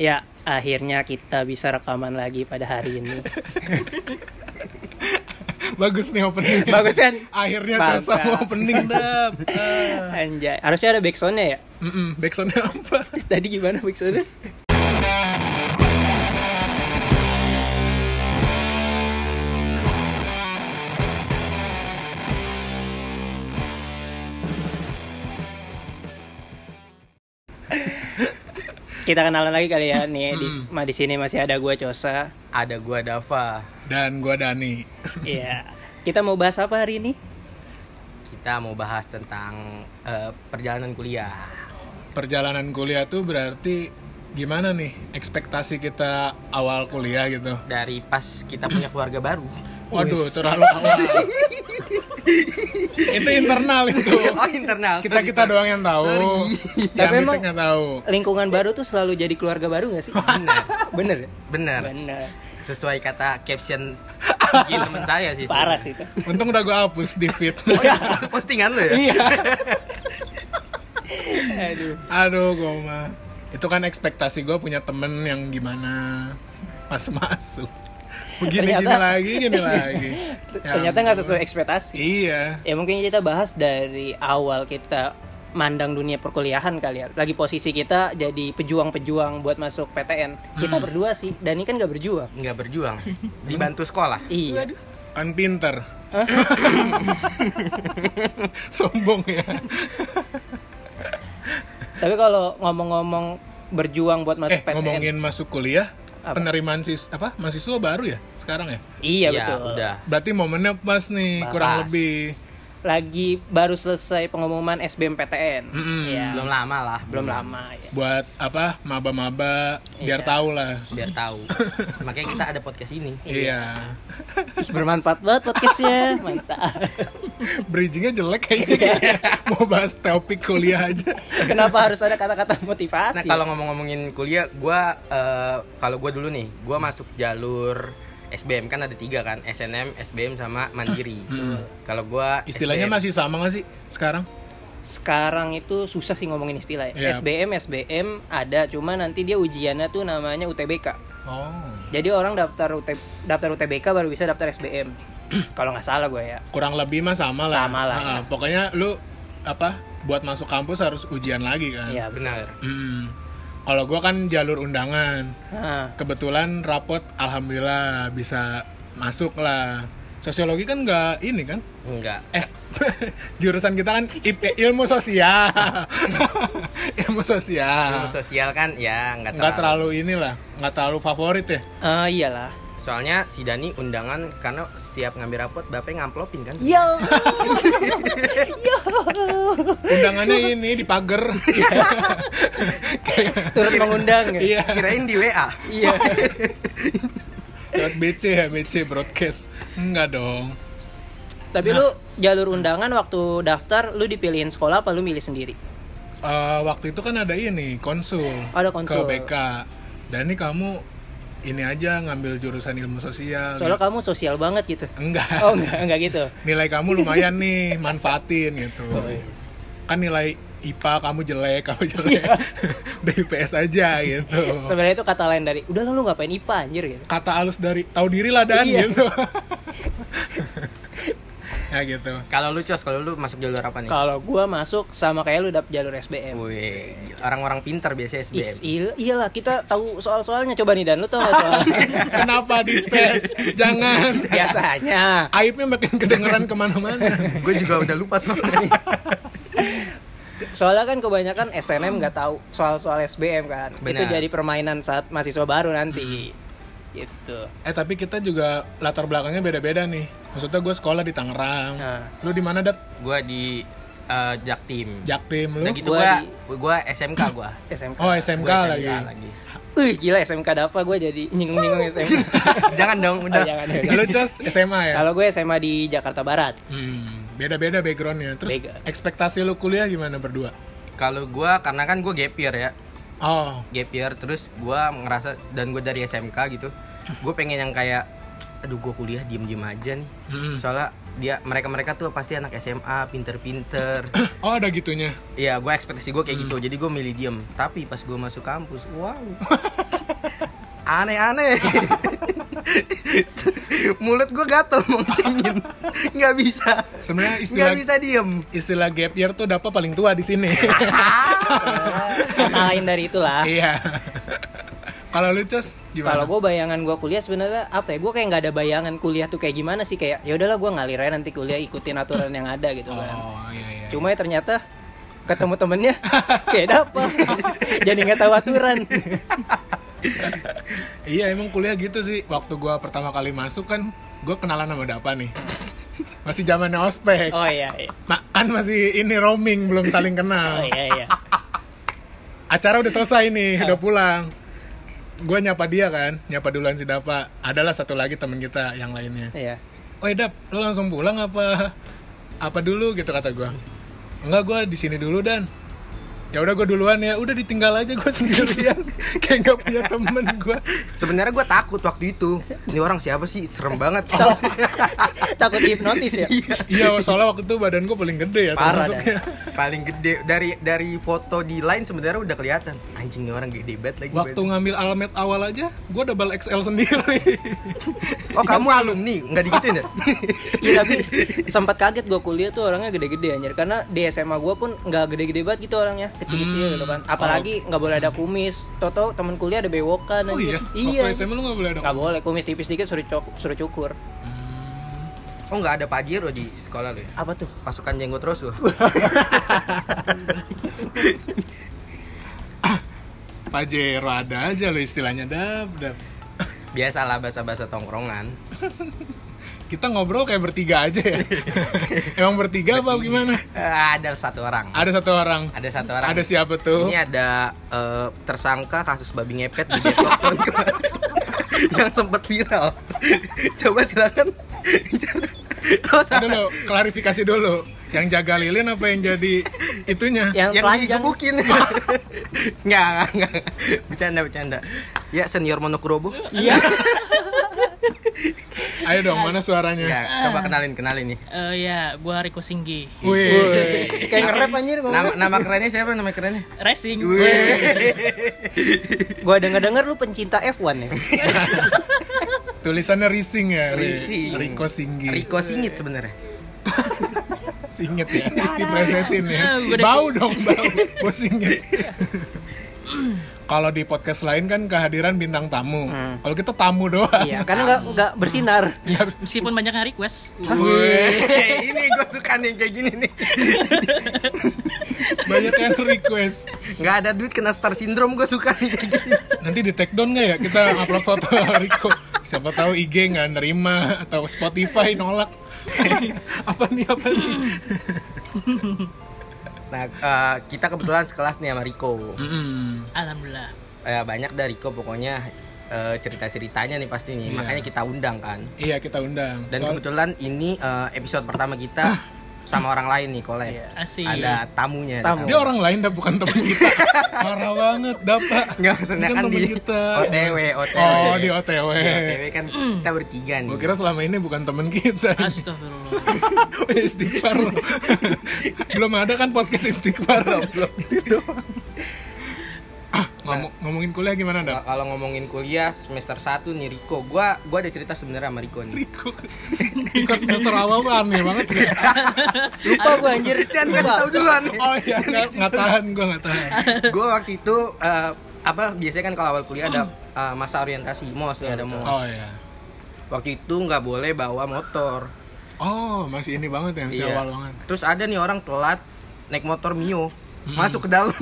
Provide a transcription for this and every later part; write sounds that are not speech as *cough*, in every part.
Ya, akhirnya kita bisa rekaman lagi pada hari ini. *laughs* Bagus nih opening. Bagus kan? Akhirnya. Cosa mau opening dap. Anjay, harusnya ada backsoundnya ya? Mm-mm, backsoundnya apa? *laughs* Tadi gimana backsoundnya? Kita kenalan lagi kali ya nih di, ma- di sini masih ada gua Cosa. Ada gua Dava. Dan gua Dani. Iya. Kita mau bahas apa hari ini? Kita mau bahas tentang eh, perjalanan kuliah. Perjalanan kuliah tuh berarti gimana nih ekspektasi kita awal kuliah gitu. Dari pas kita punya keluarga baru. Waduh, terlalu awal. *laughs* itu internal itu. Oh internal. Kita sorry, kita sorry. doang yang tahu. Sorry. Yang Tapi emang- tahu. Lingkungan baru tuh selalu jadi keluarga baru gak sih? Bener, *laughs* Bener bener. Bener. Sesuai kata caption IG teman saya sih. Parah sih itu. Untung udah gua hapus di feed. Oh iya, *laughs* postingan lu ya? iya. Aduh. Aduh, gua mah. Itu kan ekspektasi gua punya temen yang gimana pas masuk. Begini gini Ternyata- lagi, gini lagi. *laughs* Ya Ternyata nggak sesuai ekspektasi. Iya. Ya mungkin kita bahas dari awal kita mandang dunia perkuliahan kali ya. Lagi posisi kita jadi pejuang-pejuang buat masuk PTN. Kita Hmm. berdua sih, dan ini kan nggak berjuang. Nggak berjuang. Dibantu sekolah. Iya. Kan pinter. *laughs* Sombong ya. Tapi kalau ngomong-ngomong berjuang buat masuk eh, PTN. ngomongin masuk kuliah, Apa? penerimaan sis apa? Mahasiswa baru ya sekarang ya? Iya Ya, betul. udah. Berarti momennya pas nih, Pas. kurang lebih. Lagi baru selesai pengumuman SBMPTN. Mm-mm. Iya. Belum lama lah. Belum lama ya. Buat apa? Maba-maba biar Iya. tahu lah. Biar tahu. *laughs* Makanya kita ada podcast ini. Iya. Ih, Bermanfaat banget podcastnya. Mantap. *laughs* Bridgingnya jelek kayaknya. *laughs* Mau bahas topik kuliah aja. Kenapa harus ada kata-kata motivasi? Nah kalau ngomong-ngomongin kuliah, gua eh, kalau gua dulu nih, gua masuk jalur SBM kan ada tiga kan, SNM, SBM sama Mandiri. Kalau gua Istilahnya SBM, masih sama gak sih sekarang? sekarang itu susah sih ngomongin istilah ya. Iya. SBM SBM ada, cuma nanti dia ujiannya tuh namanya UTBK. Oh. Jadi orang daftar UT, daftar UTBK baru bisa daftar SBM. *clears throat* Kalau nggak salah gue ya. Kurang lebih mah sama lah. Sama lah, Ah, ya. Pokoknya lu apa? Buat masuk kampus harus ujian lagi kan? Iya. benar. Mm. Kalau gua kan jalur undangan. Nah, Kebetulan rapot alhamdulillah bisa masuk lah. Sosiologi kan nggak ini kan? Enggak. Eh, *laughs* jurusan kita kan IP, ilmu sosial. *laughs* ilmu sosial. Ilmu sosial kan ya nggak Nggak terlalu. terlalu inilah, nggak terlalu favorit ya. eh, iyalah. Soalnya si Dani undangan karena setiap ngambil rapot bapaknya ngamplopin kan. Yo. *laughs* Undangannya ini di pagar. *laughs* Turut mengundang ya. Iya. Kirain di WA. Iya. *laughs* Lewat BC ya, BC broadcast. Enggak dong. Tapi lu jalur undangan waktu daftar lu dipilihin sekolah apa lu milih sendiri? Eh, waktu itu kan ada ini konsul. Ada konsul. Ke BK. Dan ini kamu ini aja ngambil jurusan ilmu sosial. Soalnya kamu sosial banget gitu. Enggak. *laughs* Oh enggak, enggak gitu. Nilai kamu lumayan nih, *laughs* manfaatin gitu. Kan nilai IPA kamu jelek, kamu jelek. *laughs* Udah IPS aja gitu. Sebenarnya itu kata lain dari, udah lu ngapain IPA anjir gitu. Kata halus dari tahu diri lah dan Iya. gitu. Ya *laughs* gitu. Kalau lu cos, kalau lu masuk jalur apa nih? Kalau gua masuk sama kayak lu dapet jalur SBM. Wih, orang-orang pintar biasanya SBM. Is, il- iyalah kita tahu soal-soalnya coba nih dan lu gak soal *laughs* Kenapa di tes? Jangan. *laughs* biasanya Aibnya makin kedengeran ke mana-mana. Gue juga udah lupa soalnya. soalnya kan kebanyakan SNM nggak tahu soal-soal SBM kan itu Benar. jadi permainan saat mahasiswa baru nanti gitu Eh tapi kita juga latar belakangnya beda-beda nih. Maksudnya gue sekolah di Tangerang. Nah. Lu di mana dat? gue di eh, Jaktim. Jaktim lu? Udah gitu Gua gue gue SMK gue. *laughs* SMK Oh SMK Gua lagi. lagi. Wih gila SMK Dava gue jadi nyinggung-nyinggung SMK *laughs* Jangan dong, Oh, udah. jangan, jangan. Lu cos SMA ya? kalau gue SMA di Jakarta Barat Hmm, beda-beda backgroundnya. Terus Beda. ekspektasi lu kuliah gimana berdua? Kalau gue karena kan gue gap year ya. Oh, Gap year terus gue ngerasa dan gue dari SMK gitu. Gue pengen yang kayak aduh gue kuliah diem diem aja nih Mm-mm. soalnya dia mereka mereka tuh pasti anak SMA pinter-pinter *clears throat* Oh ada gitunya. Iya, gue ekspektasi gue kayak gitu. Jadi gue milih diem. Tapi pas gue masuk kampus, wow, *laughs* aneh-aneh. *laughs* *laughs* Mulut gue gatel mau ngecengin, nggak bisa, Sebenarnya nggak istilah bisa diem. istilah gap year tuh dapat paling tua di sini. Kata lain dari itulah Iya. Kalau lu Cos, gimana? kalau gue bayangan gue kuliah sebenarnya apa ya gue kayak nggak ada bayangan kuliah tuh kayak gimana sih kayak ya udahlah gue ngalir aja nanti kuliah ikutin aturan yang ada gitu kan Oh iya iya. cuma ya ternyata ketemu temennya *laughs* kayak dapet *laughs* jadi nggak tahu aturan *laughs* Iya emang kuliah gitu sih. Waktu gua pertama kali masuk kan, gua kenalan sama Dapa nih. Masih zamannya ospek. oh iya iya Ma- kan masih ini roaming belum saling *laughs* oh kenal. iya iya Acara udah selesai nih, udah pulang. Gue nyapa dia kan, nyapa duluan si Dapa. Adalah satu lagi temen kita yang lainnya. iya Oh Dap, lo langsung pulang apa apa dulu gitu kata gua. Enggak, gua di sini dulu dan ya udah gue duluan ya udah ditinggal aja gue *laughs* sendirian kayak nggak punya temen gue Sebenarnya gue takut waktu itu. Ini orang siapa sih? Serem banget. *laughs* takut hipnotis ya iya soalnya waktu itu badan gue paling gede ya Parah termasuknya *laughs* Paling gede dari dari foto di line sebenarnya udah kelihatan. Anjing orang gede banget lagi. waktu badan. ngambil almet awal aja gue double XL sendiri Oh kamu alumni? Nggak digituin ya? Iya tapi sempat kaget gue kuliah tuh orangnya gede-gede anjir karena di SMA gue pun nggak gede-gede banget gitu orangnya kecil-kecil gitu kan. Apalagi nggak boleh ada kumis. Toto temen kuliah ada bewokan oh iya? Waktu SMA lu nggak boleh ada nggak boleh kumis tipis dikit suruh cok- suruh cukur. Oh nggak ada pajero di sekolah lu ya? apa tuh? Pasukan jenggot terus lu? *laughs* Pajero ada aja lo istilahnya dap dap Biasalah bahasa-bahasa tongkrongan. *laughs* kita ngobrol kayak bertiga aja ya *laughs* emang bertiga apa gimana Eh, ada satu orang. ada satu orang Ada satu orang. ada siapa tuh Ini ada eh, tersangka kasus babi ngepet di Depok tahun kemarin. *laughs* yang sempat viral. Coba silakan. Oh, lo klarifikasi dulu yang jaga lilin apa yang jadi itunya yang, yang digebukin. *laughs* Enggak, enggak, enggak. Bercanda, bercanda. Ya, senior Monokrobo. iya ayo dong mana suaranya? Ya, coba kenalin, kenalin nih. Eh ya, gua Riko Singgi. Wih, kayak nge-rap anjir Nama, nama kerennya siapa? Nama kerennya? Racing. gue denger denger lu pencinta F1 ya? *laughs* Tulisannya Rising ya Rising. Riko Singgi. Riko Singit sebenarnya. *laughs* Singit ya? Diplesetin ya? Gua bau dong bau. Bau singit *laughs* kalau di podcast lain kan kehadiran bintang tamu. Hmm. kalau kita tamu doang. Iya karena nggak nggak bersinar. Meskipun banyak yang request. Wih, ini gue suka nih kayak gini nih. *laughs* banyak yang request. Nggak ada duit kena star syndrome gue suka nih kayak gini. nanti di take down nggak ya? Kita upload foto *laughs* Riko siapa tahu IG nggak nerima atau Spotify nolak. *laughs* Apa nih apa nih Nah, eh, kita kebetulan sekelas nih sama Riko. Alhamdulillah. Eh, banyak dari Riko pokoknya eh, cerita-ceritanya nih pasti nih. Iya. Makanya kita undang kan. iya kita undang Dan Soal- kebetulan ini eh, episode pertama kita sama orang lain nih collab. Iya. Asik. Ada tamunya. ada Tamu. dia orang lain dah bukan teman kita *laughs* parah banget dapat Nggak maksudnya kan di kita. OTW, OTW. oh di OTW Di OTW kan kita bertiga nih. gue kira selama ini bukan teman kita Astagfirullah. Oh, *laughs* istighfar belum ada kan podcast istighfar belum *laughs* ngomong, ngomongin kuliah gimana Kalau- dah Kalau ngomongin kuliah semester 1 nih Riko, gua gua ada cerita sebenarnya sama Riko nih. Riko *laughs* Riko semester awal tuh aneh banget ya. *laughs* lupa gue anjir Jangan kasih tahu duluan. oh iya nggak nggak tahan gue nggak tahan gue waktu itu eh, apa biasanya kan kalau awal kuliah ada eh, masa orientasi mos nih ada mos. oh iya Waktu itu nggak boleh bawa motor. oh masih ini banget ya masih Iya. awal banget Terus ada nih orang telat naik motor Mio masuk ke dalam.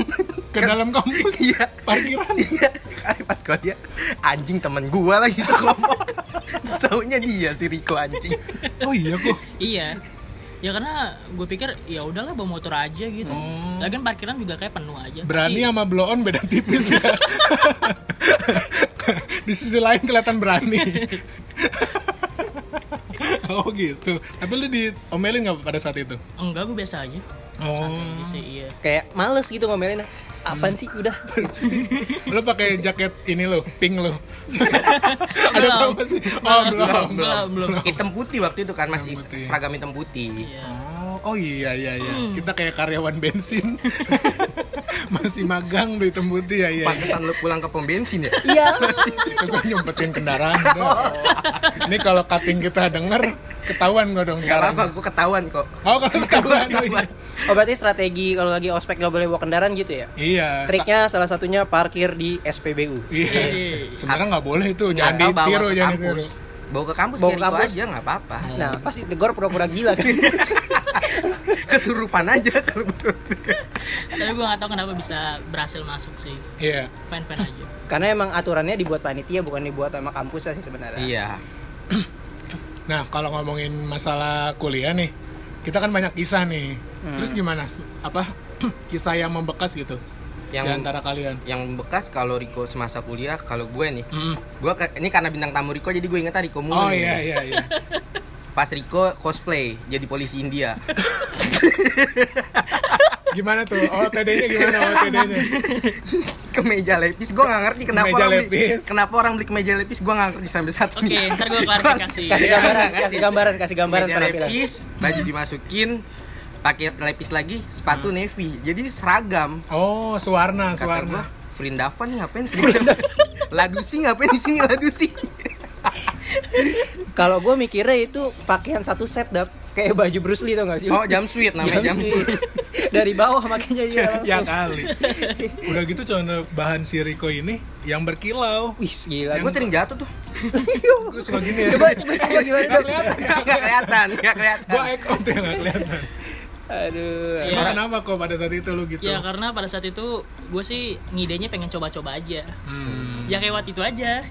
Ke dalam kampus? *laughs* Iya. Parkiran? Iya. Kali pas gua dia anjing temen gua lagi *laughs* sekelompok taunya dia si Riko anjing. Oh iya kok. Iya. Ya karena gue pikir ya udahlah bawa motor aja gitu. Oh. Lagian parkiran juga kayak penuh aja. berani sama blow on beda tipis ya? *laughs* Di sisi lain kelihatan berani. Oh gitu. Tapi lu diomelin nggak pada saat itu? Enggak, gue biasa aja. Oh. Sih, iya. kayak males gitu ngomelin apaan sih udah *laughs* Lo pakai jaket ini lo, pink lo. *laughs* Ada Belum. berapa sih? Oh, belum. Belum, belum. hitam putih waktu itu kan masih seragam hitam putih Iya. Oh, oh iya iya iya. Kita kayak karyawan bensin. *laughs* Masih magang di hitam putih ya iya. iya. pantesan lu pulang ke pom bensin ya iya *laughs* Itu gue nyempetin kendaraan. udah. Ini kalau cutting kita denger, ketahuan gue dong Gak apa-apa, caranya. gue ketahuan kok Oh, kalau ketahuan. oh, iya. Ketahuan. oh berarti strategi kalau lagi ospek nggak boleh bawa kendaraan gitu ya Iya. triknya salah satunya parkir di SPBU Iya. Sebenarnya nggak boleh tuh, jangan ditiru, jangan ditiru. Bawa ke kampus Bawa ke kampus. aja nggak apa-apa nah pasti tegur pura-pura gila kan *laughs* kesurupan aja kalau Tapi gue gak tau kenapa bisa berhasil masuk sih. Iya. Fan-fan aja. karena emang aturannya dibuat panitia bukan dibuat sama kampus sih sebenarnya iya *clears throat* Nah, kalau ngomongin masalah kuliah nih, kita kan banyak kisah nih. Hmm. Terus gimana? Apa *clears throat* kisah yang membekas gitu yang di antara kalian? yang bekas kalau Riko semasa kuliah kalau gue nih Mm. gue ini karena bintang tamu Riko jadi gue inget Riko mulu Oh iya iya iya. *laughs* pas Riko cosplay jadi polisi India *laughs* Gimana tuh? OTD-nya gimana OTD-nya? kemeja lepis gue nggak ngerti kenapa Kemeja orang beli lepis. kenapa orang beli kemeja lepis gue nggak ngerti sampai saat Oke, ini ntar gue klarifikasi. *laughs* kasih gambaran kasih gambaran kasih gambaran kemeja lepis baju dimasukin pakai lepis lagi sepatu navy jadi seragam Oh, Suwarna, kata Suwarna. gue Frindavan nih ngapain Frindavan *laughs* Ladusi ngapain di sini Ladusi *laughs* kalau gue mikirnya itu pakaian satu set dap kayak baju Bruce Lee tau gak sih oh jam sweet namanya jam, Jumpsuit. sweet *laughs* dari bawah makanya ya langsung. kali. Udah gitu cuma bahan si Riko ini yang berkilau. Wih gila gue sering jatuh tuh Gue suka gini ya. coba coba coba gimana Dap? kelihatan. nggak kelihatan Gue ekon tuh yang nggak kelihatan. Aduh Iya. Emang kenapa kok pada saat itu lu gitu? Ya karena pada saat itu gue sih ngidenya pengen coba-coba aja. Hmm. Ya kayak waktu itu aja.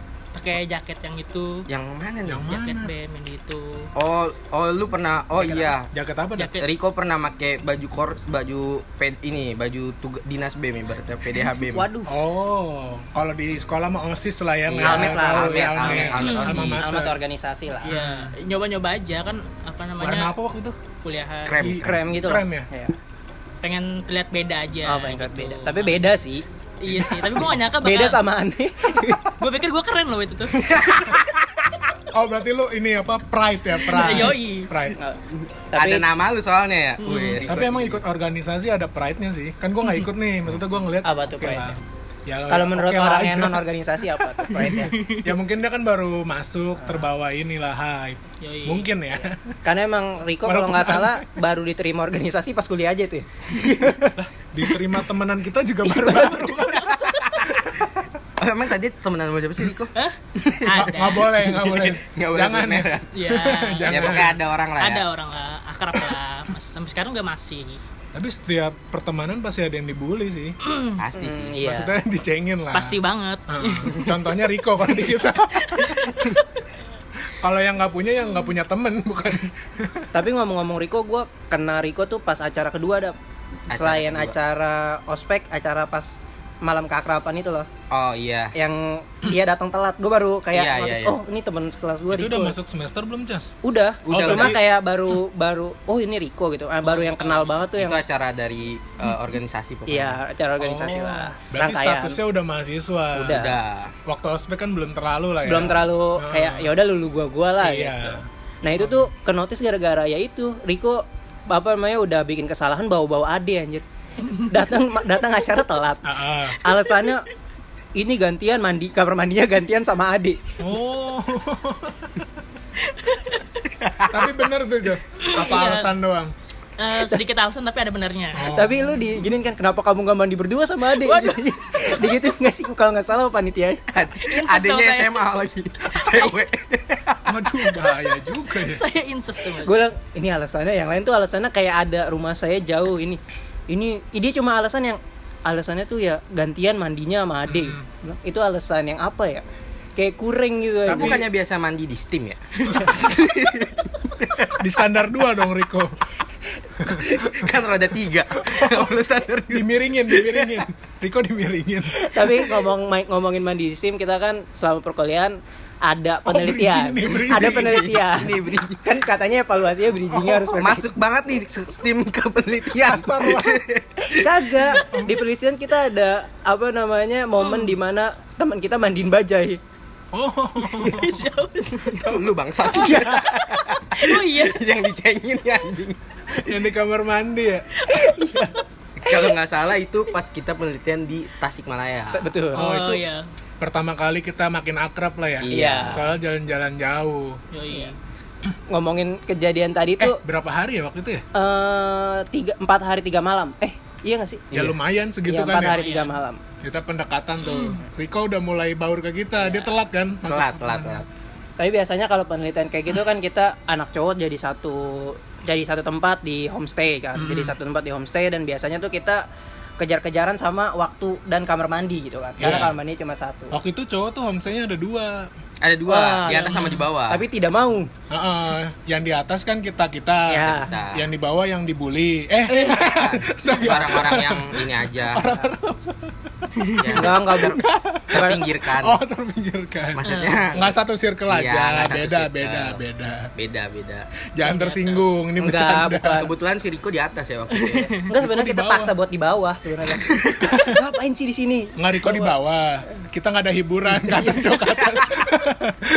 Pakai jaket yang itu. yang mana nih Yang Jaket mana? BM yang itu. oh oh lu pernah oh iya Jaket apa? Jaket Riko pernah pakai baju kor baju ped, ini baju tug, dinas BEM ibaratnya PDH BEM waduh Oh, kalau di sekolah mah OSIS lah ya. Iya, Almet lah, almet, almet, almet, organisasi lah Ya, nyoba-nyoba aja kan apa namanya? Warna apa waktu itu? Kuliahan. Krem. Krem gitu Krem ya? Iya. Pengen terlihat beda aja. oh pengen gitu. beda tapi beda sih Iya sih, tapi gue gak nyangka bakal beda sama aneh *laughs* Gue pikir gue keren loh itu tuh *laughs* Oh, berarti lu ini apa? Pride ya, Pride. Yoi. Pride. tapi ada nama lu soalnya ya Hmm. Wih, Tapi emang ikut organisasi ada pride-nya sih. Kan gua nggak ikut nih, maksudnya gua ngeliat Apa tuh lah. Ya, kalau menurut oke lah orang yang non organisasi apa tuh *laughs* pride-nya? ya mungkin dia kan baru masuk terbawa inilah hype. Yoi. Mungkin ya. karena emang Riko kalau nggak salah baru diterima organisasi pas kuliah aja tuh ya Diterima temenan kita juga baru-baru. oh, *laughs* emang tadi temenan sama siapa sih Riko Hah? Nggak Ada nggak boleh, nggak boleh. Nggak boleh Jangan ya. merek. Ya, Jangan. ya pokoknya ada orang lah ya ada orang lah, akrab lah Mas- Sampai sekarang gak masih Tapi setiap pertemanan pasti ada yang dibully sih. *clears throat* pasti sih Hmm, iya Maksudnya dicengin lah. Pasti banget Heeh. Contohnya Riko kalau di kita. *laughs* kalau yang nggak punya yang nggak punya temen bukan. tapi ngomong-ngomong Riko gue kena Riko tuh pas acara kedua ada Acara selain kedua. acara ospek acara pas malam keakraban itu loh oh iya yang dia datang telat gue baru kayak Iya, notice, iya, iya. oh ini teman sekelas gue Itu Riko udah masuk semester belum, Cas? udah Udah, cuma kayak baru baru oh ini Riko gitu Ah, baru yang kenal banget tuh yang itu acara dari eh, organisasi pokoknya iya acara organisasi Oh, lah Berarti rangkaian statusnya udah mahasiswa. Udah. udah Waktu ospek kan belum terlalu lah ya. belum terlalu Ah. kayak ya udah lulu gua gua lah Iya. gitu nah itu tuh ke notice gara-gara ya itu Riko apa namanya udah bikin kesalahan bawa-bawa ade anjir datang datang acara telat alasannya ini gantian mandi kamar mandinya gantian sama adik Oh. Tapi bener tuh, Jo. Apa Iya. alasan doang? Eh, Sedikit alasan tapi ada benernya Oh. tapi lu diginin kan kenapa kamu gak mandi berdua sama adik gitu *laughs* nggak sih kalau nggak salah panitia kayak. SMA lagi *laughs* cewek Waduh, bahaya juga ya. Saya incest tuh gue bilang ini alasannya yang lain tuh alasannya kayak ada rumah saya jauh ini ini ini cuma alasan yang alasannya tuh ya gantian mandinya sama adik Hmm. Itu alasan yang apa ya kayak kurang gitu Tapi bukannya biasa mandi di steam ya? Di standar dua dong, Riko. *laughs* kan roda tiga. *laughs* Dimiringin, dimiringin. Riko dimiringin. tapi ngomong ngomongin mandi sim kita kan selama perkuliahan ada penelitian. bridging nih, bridging. ada penelitian. Ini bridging. kan katanya evaluasinya bridgingnya harus perfect. Masuk banget nih tim ke penelitian. *laughs* Kagak. Di penelitian kita ada apa namanya momen di mana teman kita mandiin bajai. Oh, *laughs* Lu bangsa. oh iya *laughs* yang dicengin ya anjing. yang di kamar mandi ya. *laughs* Kalau nggak salah itu pas kita penelitian di Tasikmalaya. Betul. Oh, oh, itu iya pertama kali kita makin akrab lah ya. Iya. Soalnya jalan-jalan jauh. oh iya Ngomongin kejadian tadi Eh, tuh berapa hari ya waktu itu ya? eh tiga empat hari tiga malam. Eh iya nggak sih? Ya lumayan segitu Iya, kan empat ya. hari tiga malam. Kita pendekatan tuh. Riko udah mulai baur ke kita. Dia telat kan? masuk. Telat, telat, telat. Tapi biasanya kalau penelitian kayak gitu kan kita anak cowok jadi satu jadi satu tempat di homestay kan. Jadi satu tempat di homestay dan biasanya tuh kita kejar-kejaran sama waktu dan kamar mandi gitu kan. Karena Iya. kamar mandi cuma satu. Waktu itu cowok tuh homestay-nya ada dua. Ada dua, Wah, di atas sama di bawah. Tapi tidak mau. Heeh, yang di atas kan kita kita. Ya. Kita. Yang di bawah yang dibully. Eh, *laughs* orang-orang yang ini aja. Ya, Enggak, enggak bu- terpinggirkan. oh terpinggirkan. Maksudnya Nggak satu circle Iya, aja. satu beda, circle. beda, beda. beda beda. Jangan tersinggung. Ini Enggak, bercanda. bukan. Kebetulan si Riko di atas ya waktu itu. ya. *laughs* Enggak sebenarnya di kita bawah. paksa buat di bawah sebenarnya. *laughs* Ngapain sih di sini? Nggak Riko di bawah. Kita nggak ada hiburan ke atas ke atas.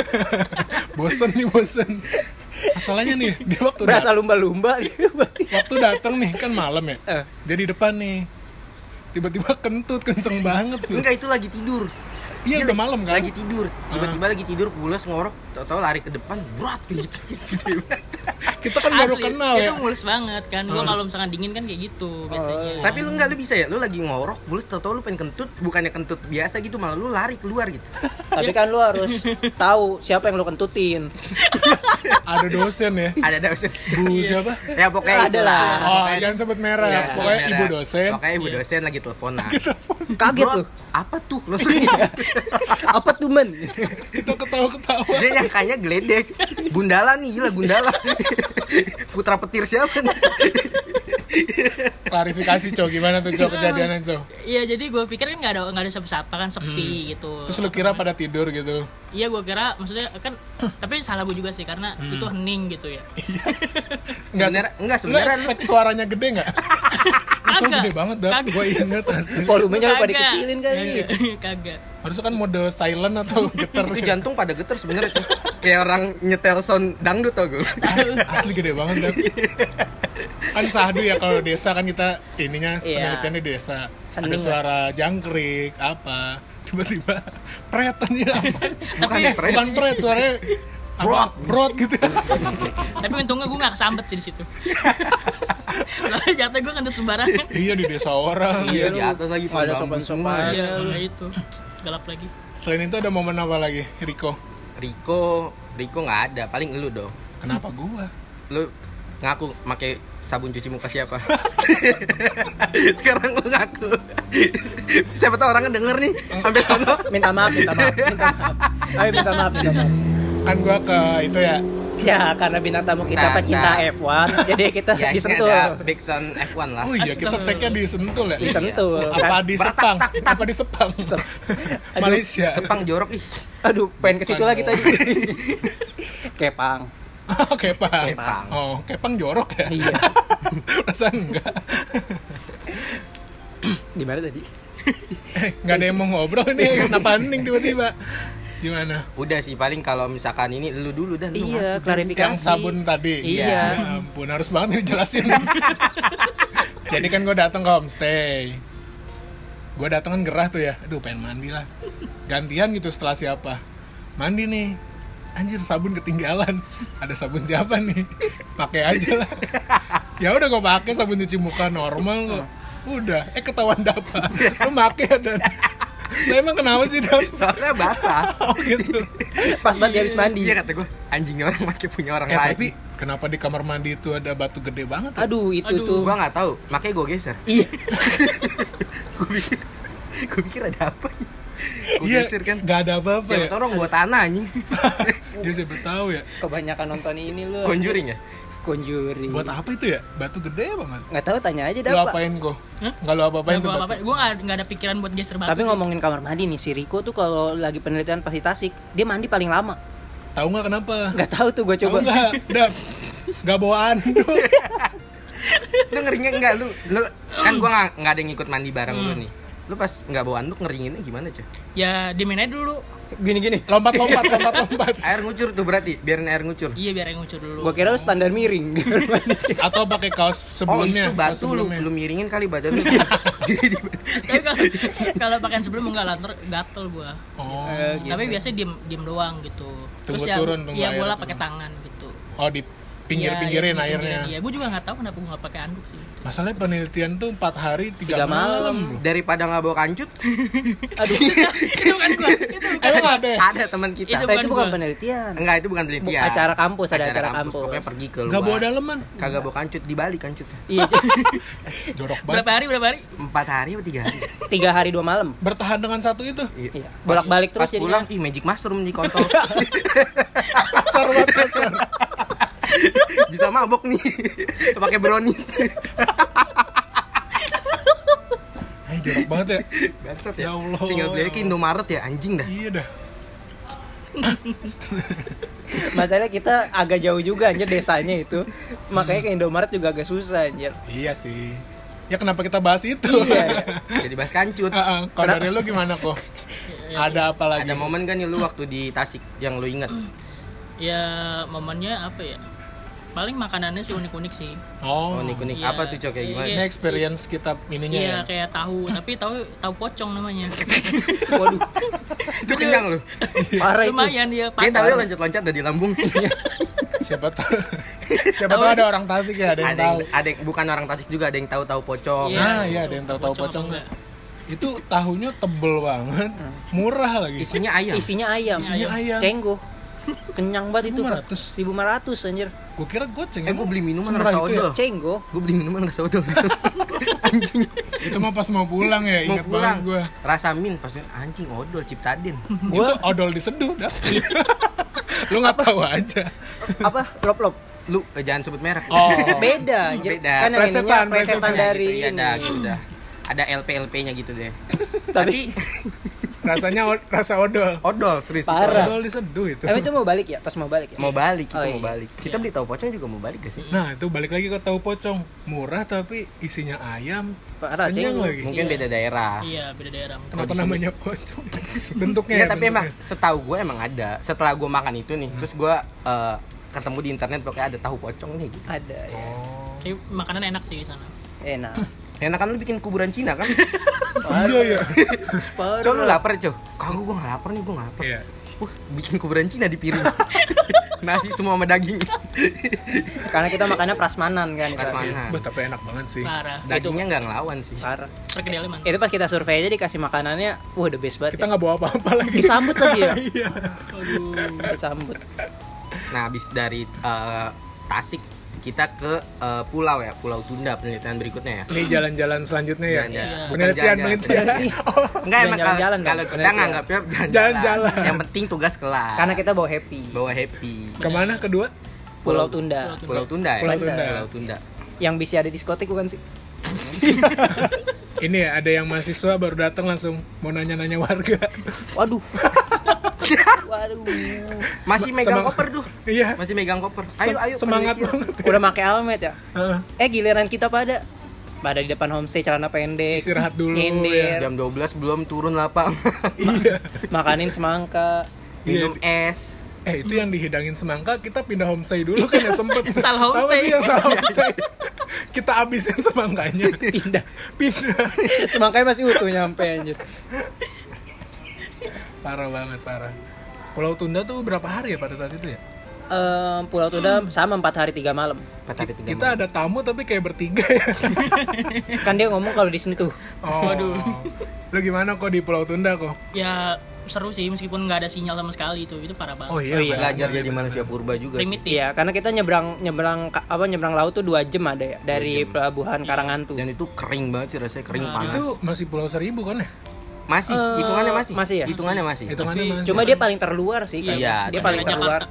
*laughs* bosen nih bosen. Masalahnya nih dia waktu Berasa lumba-lumba waktu datang nih kan malam ya. Eh. Dia di depan nih. Tiba-tiba kentut kenceng banget tuh. Enggak itu lagi tidur. Iya Dia udah malam kan. Lagi tidur. Tiba-tiba lagi tidur pulas ngorok, tahu-tahu lari ke depan, berat gitu. *laughs* Kita kan baru kenal itu ya. mulus banget kan gua kalau misalkan dingin kan kayak gitu biasanya Tapi lu enggak lu bisa ya, lu lagi ngorok, pulas tahu-tahu lu pengen kentut, bukannya kentut biasa gitu, malah lu lari keluar gitu. *laughs* Tapi kan lu harus tahu siapa yang lu kentutin. *laughs* Ada dosen ya. Ada dosen. Bu siapa? Ya pokoknya Ada lah. Oh, Pokoknya- jangan sebut merah. Iya, Pokoknya merah. ibu dosen. Pokoknya ibu dosen lagi teleponan. Kaget tuh. Apa tuh? Maksudnya Apa tuh men? Kita ketawa-ketawa. dia nyangkanya geledek. Gundala nih, gila Gundala. Putra petir siapa nih? Klarifikasi cow gimana tuh cow kejadiannya cow. Iya jadi gue pikir kan nggak ada nggak ada siapa-siapa kan sepi gitu. Terus lu kira pada tidur gitu. Iya gue kira maksudnya kan tapi salah gue juga sih karena Hmm. itu hening gitu ya. Enggak Sebenarnya enggak Lu sebenarnya expect suaranya gede nggak? Kagak. gede banget dah. Gue inget asli. Volumenya lupa dikecilin kali. Kagak. Harusnya kan mode silent atau *laughs* geter. itu jantung pada geter sebenarnya tuh. Kayak orang nyetel sound dangdut tau gue. *laughs* Asli gede banget dah. Kan sahdu ya kalau desa kan kita ininya Iya. penelitiannya di desa. Ada Hening, suara jangkrik apa. Tiba-tiba pretan ya. *laughs* Bukan Eh, pret. bukan pret suaranya brot brot gitu. Tapi untungnya gue gak kesambet sih di situ. Soalnya jatuh gue kentut sembarangan. iya di desa orang. Iya di atas lagi ada bambu sopan-sopan. Iya kayak itu. Galap lagi. Selain itu ada momen apa lagi, Riko? Riko, Riko nggak ada, paling lu dong. Kenapa gua? Lu ngaku pakai sabun cuci muka siapa? *laughs* Sekarang lu ngaku. Siapa tahu orangnya denger nih sampai sono. Minta maaf, minta maaf, *laughs* minta maaf. Ayo minta maaf, minta maaf. Kan gua ke itu ya. Ya, karena bintang tamu kita Nah, pecinta nah. F1, jadi kita *laughs* Ya, ini disentuh. ada backsound F1 lah. Oh iya, kita tag-nya di Sentul ya. Disentuh. Apa kan? di Sepang? Apa di Sepang? *laughs* Aduh, Malaysia. Sepang jorok ih. Aduh, pengen ke situ lagi tadi. *laughs* Kepang. Oh, Kepang. Kepang. Oh, Kepang jorok ya? Iya. Perasaan enggak. Di mana tadi? Eh, enggak ada yang mau ngobrol nih. Kenapa hening tiba-tiba? Gimana? Udah sih paling kalau misalkan ini lu dulu dan lu Iya, ngaku. klarifikasi. Yang sabun tadi. Iya. Ya ampun, harus banget dijelasin. *laughs* Jadi kan gue datang ke homestay. Gue datang kan gerah tuh ya. Aduh, pengen mandi lah. Gantian gitu setelah siapa? Mandi nih. Anjir sabun ketinggalan. Ada sabun siapa nih? Pakai aja lah. Ya udah gue pakai sabun cuci muka normal kok. Udah, eh ketahuan dapat. Lu pakai dan Lah emang kenapa sih Dap? Soalnya basah. *laughs* Oh gitu. Pas banget dia habis mandi. Iya kata gue, anjing orang pakai punya orang Eh lain. tapi kenapa di kamar mandi itu ada batu gede banget? ya? Aduh, itu Aduh. tuh. Gua nggak tahu, makanya gue geser. Iya. *laughs* Gue pikir, gue pikir ada apa? Gue Iya, geser kan. Gak ada apa-apa Siapa ya. orang buat tanah anjing. *laughs* Ya siapa tahu ya. Kebanyakan nonton ini lu. Conjuring ya. Conjuring. Buat apa itu ya? Batu gede apa man? Nggak tahu tanya aja dah, Lu Pak. apain kok? Hah? Enggak lu apa-apain Nggak tuh gua. Gue nggak nggak ada pikiran buat geser batu. Tapi sih. ngomongin kamar mandi nih, si Riko tuh kalau lagi penelitian pasti Tasik, dia mandi paling lama. Tahu nggak kenapa? Nggak tahu tuh gue Tahu coba. nggak? Udah. Nggak bawa anduk. *laughs* lu ngerinya enggak lu lu kan gua nggak nggak ada yang ikut mandi bareng Hmm. lu nih lu pas nggak bawa anduk ngeringinnya gimana cuy Ya dimain aja dulu. Gini-gini. Lompat-lompat, *laughs* lompat-lompat. air ngucur tuh berarti biarin air ngucur Iya biar yang ngucur dulu. Gue kira lu standar miring. *laughs* Atau pakai kaos oh sebelumnya. itu kaos batu lu sebelumnya. lu miringin kali badan lu *laughs* Tapi kalau kalau pakaian sebelum enggak lah, ntar gatel gua. Oh. Eh, gitu. Tapi biasanya diem diem doang gitu. Tunggu ya, turun, tunggu ya air bola pakai tangan gitu. Oh, di pinggir-pinggirin Iya, iya, airnya. Iya, gue juga nggak tahu kenapa gue nggak pakai anduk sih. Masalahnya penelitian tuh 4 hari 3, Tiga malam. daripada nggak bawa kancut *laughs* Aduh, itu bukan gue. Itu bukan. Emang ada ya? ada teman kita Itu itu bukan penelitian. enggak itu bukan Bu- penelitian acara kampus, ada acara kampus. pokoknya pergi ke luar Nggak bawa daleman. kagak bawa kancut di Bali kancut Iya, *laughs* Jorok Berapa banget. hari berapa hari? empat hari atau tiga hari *laughs* tiga hari dua malam. Bertahan dengan satu itu. Iya, bolak-balik terus pas jadinya. pulang ih magic mushroom di kontol Kasar banget. *laughs* bisa mabok nih *laughs* pakai brownies *laughs* jorok banget ya. bangsat Ya ya, Allah. tinggal beli ke Indomaret ya anjing dah Iya dah. Masalahnya kita agak jauh juga anjir desanya itu. Makanya ke Indomaret juga agak susah anjir. Iya sih. Ya kenapa kita bahas itu? Iya. jadi bahas kancut Ah, ah. Kalau dari lu gimana kok? Ada apa lagi? ada momen kan nih lu waktu di Tasik yang lu inget Ya momennya apa ya? Paling makanannya sih unik-unik sih. Oh, unik-unik Iya. apa tuh cok kayak gimana Ini experience kita ininya Iya ya. kayak tahu, *laughs* tapi tahu tahu pocong namanya. *laughs* Waduh, itu kenyang lu parah itu. Lumayan dia kayak tahu pakai. ya loncat-loncat dari lambung *laughs* Siapa tahu Siapa tahu ada orang Tasik ya, ada yang ada tahu. yang, ada yang bukan orang Tasik juga ada yang tahu tahu pocong Iya. Nah, iya ada yang tahu-tahu Pocong pocong. Itu tahunya tebel banget, murah lagi. isinya ayam Isinya ayam. Isinya ayam. Cenggo. Kenyang banget itu. 1.500. 1500 anjir. Gue kira goceng. eh gue beli minuman rasa itu ya? odol Cenggo. gue beli minuman rasa odol *laughs* anjing Itu mah pas mau pulang ya, pulang banget gue. rasa min pas anjing odol ciptaden *laughs* Itu odol diseduh dah. *laughs* Lu nggak tahu aja. Apa? Lop-lop. lu eh, jangan sebut merek Oh. Beda anjir. Beda. Kan Plesetan, plesetan plesetan. dari gitu, iya ini. ada gitu dah ada LP LP nya gitu deh tapi Rasanya od- rasa odol. odol serius Parah. Odol diseduh itu. Tapi itu mau balik ya? Pas mau balik ya? mau balik kita Oh, mau iya. balik kita beli tahu pocong juga mau balik gak sih Nah, itu balik lagi ke tahu pocong. Murah tapi isinya ayam. Parah Kenyang lagi. mungkin Iya. beda daerah Iya beda daerah. Kenapa namanya pocong? *laughs* Bentuknya Iya ya, tapi emang setahu gue emang ada setelah gue makan itu nih terus gue eh, ketemu di internet pokoknya ada tahu pocong nih gitu. Ada ya. Oh. Tapi makanan enak sih di sana. *laughs* Enak. Enak kan lu bikin kuburan Cina kan *laughs* Iya, iya. Coba lu lapar cow kagak gue gak lapar nih gue gak lapar Iya. wah bikin kuburan Cina di piring *laughs* nasi semua sama daging Karena kita makannya prasmanan kan. Prasmanan. Bah, tapi enak banget sih. Parah. dagingnya nggak ngelawan sih Parah. Itu pas kita survei aja dikasih makanannya, wah the best banget. Kita nggak bawa apa-apa lagi. Disambut lagi ya? *laughs* Iya. Aduh. Disambut. nah habis dari eh, Tasik kita ke eh, pulau ya pulau Tunda penelitian berikutnya ya Ini jalan-jalan selanjutnya ya. Jalan-jalan. Iya. Bukan Penelitian, jalan-jalan. penelitian. *laughs* Enggak Jangan emang kalau, jalan-jalan dong, kalau kita penelitian. nganggapnya jalan-jalan. Jalan-jalan. Yang penting tugas kelar. Karena kita bawa happy. bawa happy. Ke mana kedua? Pulau Tunda. Pulau Tunda ya. Pulau Tunda. Pulau Tunda. Yang bisa ada diskotik bukan sih? *laughs* Ini ya, ada yang mahasiswa baru datang langsung mau nanya-nanya warga. Waduh. *laughs* Masih megang semang- koper tuh. Iya. Masih megang koper. Sem- Ayo ayo semangat banget. Udah pakai helmet ya? Heeh. Eh giliran kita pada pada di depan homestay celana pendek. Istirahat dulu, nyindir, Jam 12 belum turun lapang. *laughs* iya. makanin semangka. Minum Iya. es. Eh itu yang dihidangin semangka kita pindah homestay dulu kan ya sempet *laughs* Salah homestay. sih yang salah *laughs* homestay Kita abisin semangkanya Pindah. Pindah Semangkanya masih utuh nyampe anjir. Parah banget parah Pulau Tunda tuh berapa hari ya pada saat itu ya? Eh, Pulau Tunda sama 4 hari 3 malam. Empat hari tiga Kita malam. ada tamu tapi kayak bertiga ya *laughs* Kan dia ngomong kalau di sini tuh Oh. Waduh. Lu gimana kok di Pulau Tunda kok? Ya seru sih meskipun nggak ada sinyal sama sekali itu. Itu parah banget. Oh iya, Oh iya. belajar jadi manusia purba juga. Primitif. Iya, karena kita nyebrang nyebrang apa nyebrang laut tuh dua jam ada ya dari pelabuhan Karangantu. Dan itu kering banget sih rasanya kering Nah, panas. Itu masih Pulau Seribu kan ya? Masih, Eh, hitungannya masih. masih ya? Hitungannya masih. Hitungannya masih Cuma dia paling terluar sih. Iya, kan. Iya, dia paling terluar. *clears throat*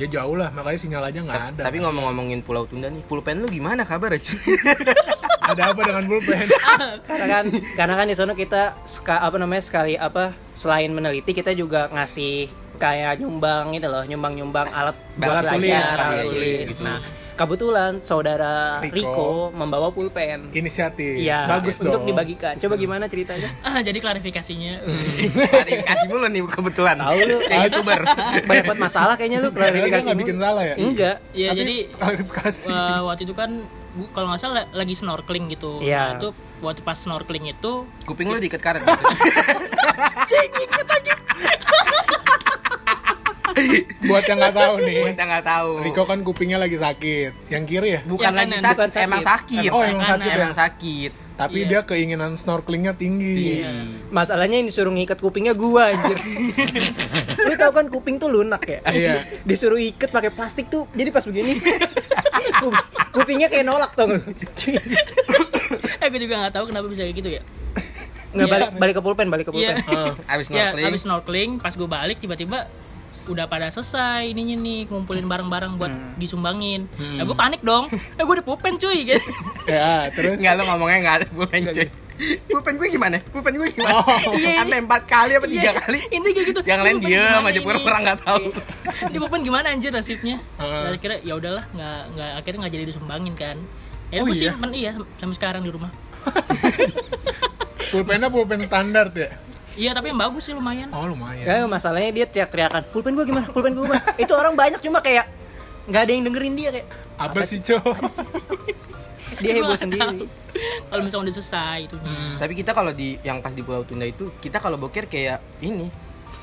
Ya jauh lah, makanya sinyal aja nggak ada. Tapi ngomong-ngomongin Pulau Tunda nih, pulpen lu gimana kabar *laughs* ada apa dengan pulpen? *laughs* karena kan karena kan di sana kita ska- apa namanya sekali apa selain meneliti kita juga ngasih kayak nyumbang gitu loh nyumbang nyumbang alat buat belajar tulis, tulis. gitu. nah kebetulan saudara Rico. Rico, membawa pulpen Inisiatif. Iya, Bagus untuk dong. dibagikan. Coba gimana ceritanya? Ah, jadi klarifikasinya. *laughs* Hari kasih mulu nih kebetulan. Tahu lu. Kayak youtuber. Banyak banget masalah kayaknya lu klarifikasi. nggak bikin salah ya? Enggak. Iya, Tapi jadi klarifikasi. eh, waktu itu kan bu- kalau nggak salah lagi snorkeling gitu. Iya. Nah, itu waktu pas snorkeling itu Kuping lu diikat karet *laughs* gitu. *laughs* *laughs* Buat yang nggak tahu nih, Kita nggak tahu. Riko kan kupingnya lagi sakit. Yang kiri ya? bukan Yang lagi kanan, sakit, bukan sakit. emang sakit. Oh, emang sakit ya? Emang sakit. Tapi Iya. dia keinginan snorkelingnya tinggi. Iya. Masalahnya yang disuruh ngikat kupingnya gua anjir. *laughs* lu tau kan kuping tuh lunak ya? Iya. Disuruh ikat pakai plastik tuh. Jadi pas begini *laughs* kup- kupingnya kayak nolak tau gak? eh gue juga nggak tahu kenapa bisa kayak gitu ya. Nggak Iya. balik balik ke pulpen, balik ke pulpen. Iya. Ah. Abis Ya, snorkeling. habis snorkeling, pas gue balik tiba-tiba udah pada selesai ininya nih ngumpulin barang-barang buat Hmm. disumbangin. Hmm. Nah, gue panik dong. Eh gue udah pulpen cuy gitu. Ya, terus Enggak lo ngomongnya enggak ada pulpen cuy. Pulpen gue gimana? Pulpen gue gimana? Oh. *laughs* Iya, Sampai empat kali apa tiga Iya, kali? Intinya kayak gitu. Yang lain diem aja ini? pura-pura nggak tahu. Iya. Di pulpen gimana anjir nasibnya? Ah. Dan akhirnya ya udahlah, nggak nggak akhirnya nggak jadi disumbangin kan. Ya Oh gue iya? simpen iya sampai sekarang di rumah. *laughs* pulpennya pulpen standar ya? Iya tapi yang bagus sih lumayan. Oh, lumayan. Ya masalahnya dia teriak-teriakan, pulpen gua gimana? Pulpen gua gimana? Itu orang banyak cuma kayak nggak ada yang dengerin dia kayak Apa sih, Cok? dia heboh sendiri. Kalau misalnya udah selesai itu. Hmm. Tapi kita kalau di yang pas di Pulau Tunda itu, kita kalau boker kayak ini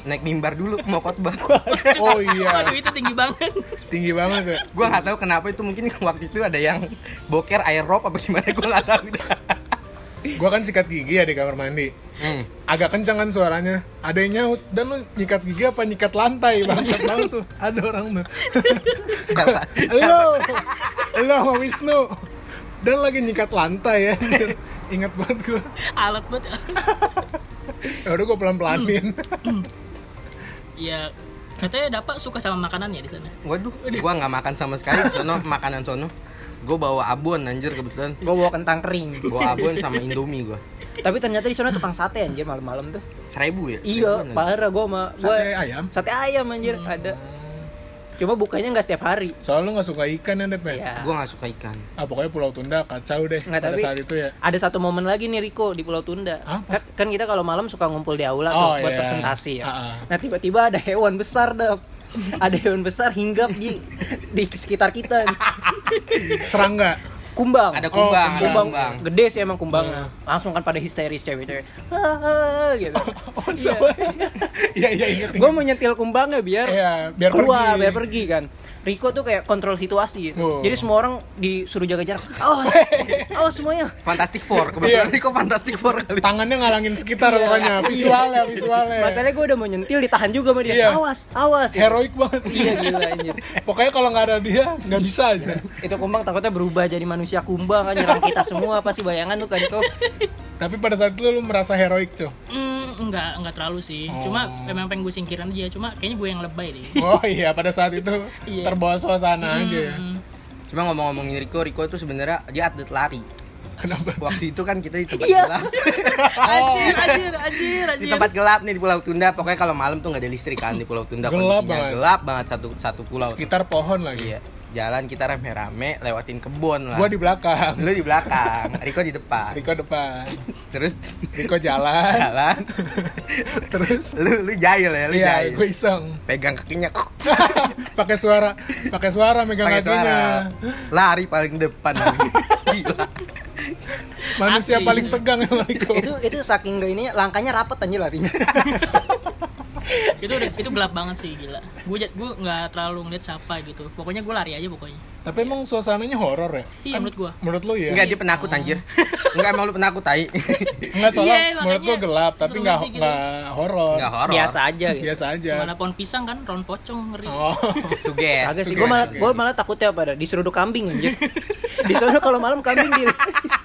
naik mimbar dulu mau khotbah. *laughs* Oh iya, Waduh itu tinggi banget. tinggi banget ya. gua nggak tahu kenapa itu mungkin waktu itu ada yang boker air rope apa gimana gua nggak tahu. *laughs* Gua kan sikat gigi ya di kamar mandi. Hmm. Agak kencang kan suaranya. Ada yang nyaut dan lu nyikat gigi apa nyikat lantai bangsat banget *laughs* tuh. Ada orang tuh. Siapa? *laughs* Halo, halo sama Wisnu. Dan lagi nyikat lantai ya. *laughs* Ingat banget gua. Alat banget. Ya udah gua pelan-pelanin. Iya. Katanya Dapak suka sama makanannya di sana. Waduh, gua nggak makan sama sekali di sono makanan sono. Gua bawa abon anjir kebetulan. Gua bawa kentang kering. Bawa abon sama Indomie gua. Tapi ternyata di sana tukang sate anjir malam-malam tuh. Seribu ya? Iya, parah gua sama gua Sate ayam. Sate ayam anjir ada. Cuma bukanya nggak setiap hari. Soalnya lu gak suka ikan ya, Dep ya? Ya. Gua nggak suka ikan. Ah, pokoknya Pulau Tunda kacau deh Nggak, pada tapi- saat itu ya. Ada satu momen lagi nih Riko di Pulau Tunda. Apa? Kan, kan kita kalau malam suka ngumpul di aula Oh, tuh buat iya. presentasi ya. Ah, ah. Nah tiba-tiba ada hewan besar dap. *laughs* ada hewan besar hinggap di di sekitar kita. nih. Serangga. Kumbang. Ada kumbang, ada kumbang. kumbang. Gede sih emang kumbangnya. Langsung kan pada histeris cewek-cewek. *laughs* Gitu. *laughs* Oh, sama. Iya, iya, inget. Gue mau nyetil kumbangnya biar Iya, biar keluar, pergi. biar pergi kan. Riko tuh kayak kontrol situasi. gitu. Oh. Jadi semua orang disuruh jaga jarak. *laughs* Awas, awas semuanya. Fantastic Four, kebetulan Iya. Riko Fantastic Four kali. Tangannya ngalangin sekitar pokoknya. Visualnya, visualnya. Masalahnya gue udah mau nyentil ditahan juga sama dia. Iya. Awas, awas. gitu. Heroik banget. Iya gila anjir. *laughs* Pokoknya kalau nggak ada dia, nggak bisa aja. Itu kumbang takutnya berubah jadi manusia kumbang kan nyerang kita semua pasti bayangan lu kan. Tapi pada saat itu lu merasa heroik, Cok. Hmm, enggak, enggak terlalu sih. Oh. Cuma memang pengen gue singkirin aja. Cuma kayaknya gue yang lebay deh. *laughs* Oh iya, pada saat itu *laughs* Iya. terbawa suasana aja ya. Hmm. Cuma ngomong-ngomongin Riko, Riko itu sebenarnya dia atlet lari. Kenapa? Waktu itu kan kita di tempat Iya. gelap. *laughs* Anjir, anjir, anjir, di anjir. tempat gelap nih di Pulau Tunda. Pokoknya kalau malam tuh nggak ada listrik kan di Pulau Tunda. Gelap Kondisinya banget. gelap banget satu satu pulau. Sekitar pohon lagi. Iya. Jalan kita rame-rame lewatin kebun lah. Gua di belakang. Lu di belakang, Riko di depan. Riko depan. Terus Riko jalan. jalan. *laughs* Terus lu lu jahil ya, lu iya, jahil. gue iseng. Pegang kakinya. *laughs* *laughs* pakai suara, pakai suara megang suara. kakinya. Lari paling depan. Gila. Manusia Asli. paling tegang emang Riko. itu itu saking gak ini langkahnya rapet anjir larinya. Itu udah itu gelap banget sih gila. Gue gue nggak terlalu ngeliat siapa gitu. Pokoknya gue lari aja pokoknya Tapi emang suasananya horor ya? iya menurut gue Menurut lu ya? Enggak dia penakut anjir. *laughs* Enggak emang lu penakut tai. *laughs* Enggak soalnya Iya, menurut gua gelap, tapi seru nggak aja gitu. nggak horor. Enggak horor. Biasa aja gitu. Biasa aja. mana pohon pisang kan ron pocong ngeri Oh. *laughs* Suges. Kagak sih, gue malah gue malah takutnya apa dah disuruh kambing anjir. Di sana kalau malam kambing di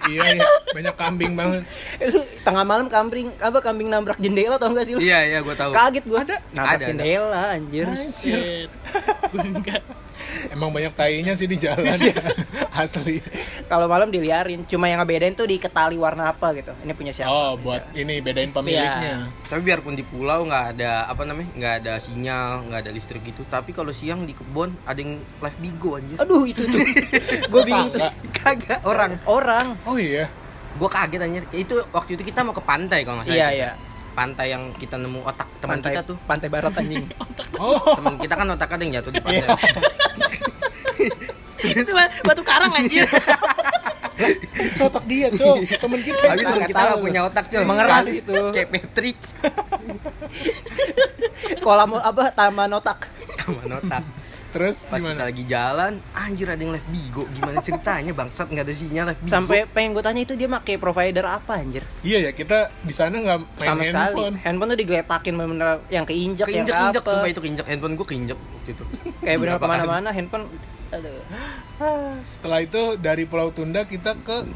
iya iya banyak kambing banget lu tengah malam kambing apa kambing nabrak jendela tau gak sih lu Iya iya gue tahu. kaget gua ada nabrak Ada, ada. jendela anjir Shit. Gua enggak. Emang banyak tainya sih di jalan *laughs* asli kalau malam diliarin cuma yang ngebedain tuh di ketali warna apa gitu ini punya siapa oh buat ini bedain pemiliknya Tapi biarpun di pulau nggak ada apa namanya nggak ada sinyal nggak ada listrik gitu. Tapi kalau siang di kebun ada yang live bigo anjir. aduh itu tuh *laughs* gue bingung tuh. Kagak orang. orang oh iya Gue kaget anjir. Itu waktu itu kita mau ke pantai kalau nggak salah. iya iya Pantai yang kita nemu otak teman pantai kita tuh. pantai barat anjing *laughs* oh Teman kita kan otak ada yang jatuh di pantai. *laughs* itu batu karang anjir otak dia cok temen kita Habis teman Nggak kita nggak punya otak coy. Mengeras itu. Kayak Patrick kolam apa taman otak sama otak. Terus Pas kita gimana lagi jalan, anjir ada yang live bigo. Gimana ceritanya bangsat? Nggak ada sinyal live bigo. sampai pengen gue tanya itu dia pakai provider apa anjir? Iya ya kita di sana nggak main sama sekali. handphone. Handphone tuh digeletakin bener-bener yang keinjek yang keinjek injek apa sumpah itu keinjek. Handphone gue keinjek waktu itu. Kayak bener ke mana-mana handphone aduh. Setelah itu dari Pulau Tunda kita ke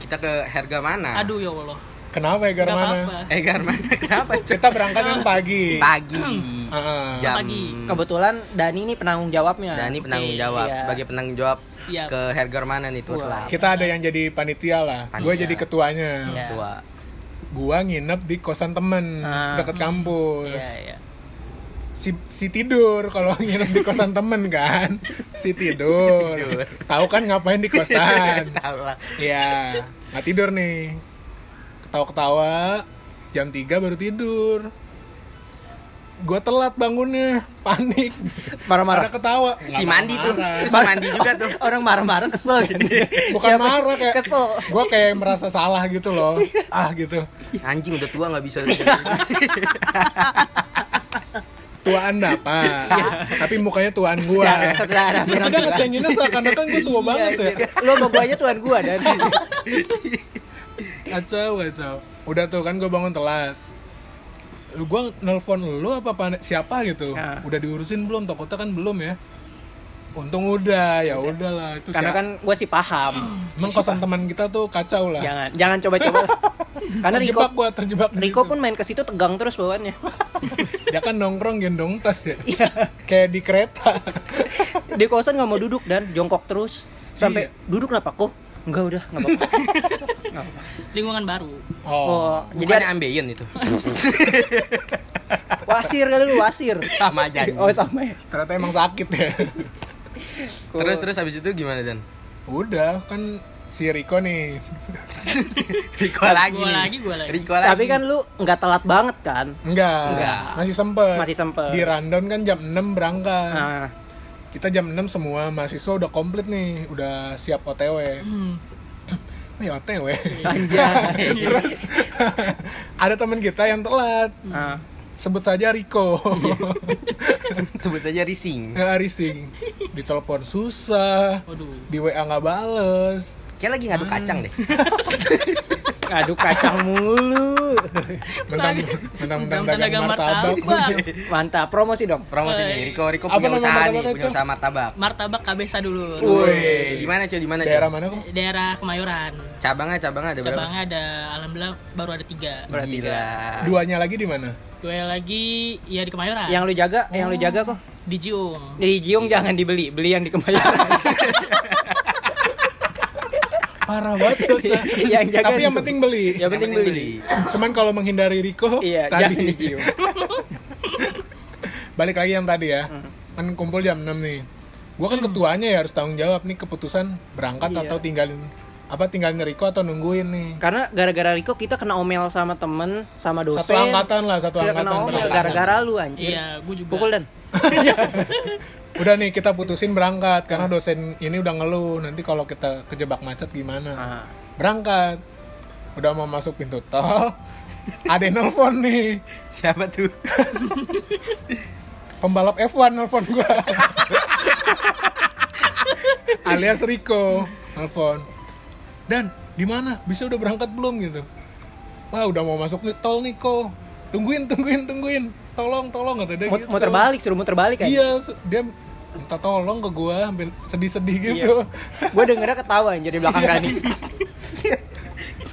kita ke harga mana? Aduh ya allah kenapa ya Nggak mana? apa-apa. Eh mana? Kenapa Cuk? kita berangkat yang pagi. Pagi. Heeh. jam Pagi. kebetulan Dani ini penanggung jawabnya. Dani penanggung jawab. iya. sebagai penanggung jawab Siap. ke harga mana nih tuh kita ada yang jadi panitia lah. Gue jadi ketuanya. Iya. tua gua nginep di kosan temen Ah. deket kampus. Iya iya. Si si tidur kalau *laughs* nginep di kosan temen kan. Si tidur, Tidur. tahu kan ngapain di kosan? *laughs* Tahu lah. Iya, nggak tidur nih. Ketawa-ketawa, jam 3 baru tidur. Gua telat bangunnya, *laughs* panik. marah-marah Ada ketawa. si mandi tuh marah. terus si mandi juga tuh *laughs* orang marah-marah kesel *laughs* gitu Bukan Siapa- marah kayak kesel Gua kayak merasa salah gitu loh. Ah gitu. anjing udah tua nggak bisa Tuaan dapat. Tapi mukanya tuaan gua. Secara Tapi dia penampilan. ngecenginnya seakan-akan gua tua banget ya. lo sama guanya tuan gua dan Kacau, kacau. Udah tuh kan gua bangun telat. Lu gua nelpon lu apa pan- siapa gitu. Nah. Udah diurusin belum? Takutnya kan belum ya. Untung udah, ya udahlah itu karena siapa- kan gue sih paham Emang kosan teman kita tuh kacau lah. jangan jangan coba-coba *laughs* karena Riko terjebak gua terjebak Riko pun main ke situ tegang terus bawaannya *laughs* dia kan nongkrong gendong tas ya. Iya. Kayak di kereta. di kosan nggak mau duduk dan jongkok terus sampai Iya. duduk kenapa kok Enggak udah, enggak *laughs* apa-apa. Lingkungan baru Oh. Oh, jadi ada- ambeien itu *laughs* wasir kali lu wasir. sama aja Oh sama ya. Ternyata emang sakit ya. *laughs* terus terus habis itu gimana dan Udah kan si Riko nih. Riko lagi Gua nih lagi, gua lagi. Riko lagi Tapi kan lu nggak telat banget kan? Enggak. Enggak. Masih sempet. Masih sempet. Di rundown kan jam 6 berangkat. Nah, Kita jam 6 semua mahasiswa udah komplit nih, udah siap OTW. Hmm. *clears throat* Nih OTW. anjay. *laughs* Terus *laughs* ada teman kita yang telat. Nah, Sebut saja Riko. *laughs* sebut aja rising Nggak rising. Ditelepon susah. waduh Di WA nggak bales. kayak lagi ngadu kacang deh ngadu kacang mulu. Mentang Lagi. mentang mentang Mentang-mentang dagang martabak. *laughs* Mantap, promosi dong. promosi nih Riko Riko punya usaha nih punya usaha martabak martabak kabesa dulu Woi, di mana cuy? Di mana cuy? Daerah mana kok? daerah Kemayoran Cabangnya cabangnya ada berapa? cabangnya ada alhamdulillah baru ada tiga Berarti Gila. Duanya lagi di mana? gue lagi ya di Kemayoran Yang lu jaga, yang lu jaga kok. di Jiung Di Jiung jangan dibeli, beli yang di Kemayoran. *laughs* Parah banget dosa. *laughs* yang jaga Tapi yang penting beli. Yang penting beli. Cuman kalau menghindari Riko *laughs* Iya, tadi. *laughs* Balik lagi yang tadi ya. Hmm. Kan kumpul jam 6 nih. Gua kan ketuanya ya harus tanggung jawab nih keputusan berangkat Iya. atau tinggalin apa tinggalin Riko atau nungguin nih. Karena gara-gara Riko kita kena omel sama temen, sama dosen. Satu angkatan lah, satu Kita kena angkatan. omel gara-gara lu anjir. iya gue juga Pukul dan. Udah nih kita putusin berangkat karena dosen ini udah ngeluh nanti kalau kita kejebak macet gimana. Ah. Berangkat. Udah mau masuk pintu tol. *laughs* Ada yang nelfon nih. Siapa tuh? *laughs* pembalap F1 nelfon gua *laughs* alias Riko nelfon dan di mana bisa udah berangkat belum gitu wah udah mau masuk nih tol nih kok tungguin tungguin tungguin tolong tolong kata dia Mut- gitu. Muter balik, suruh muter balik kan. iya dia minta tolong ke gua sambil sedih-sedih gitu Gue dengernya ketawa anjir di belakang Dani. *laughs*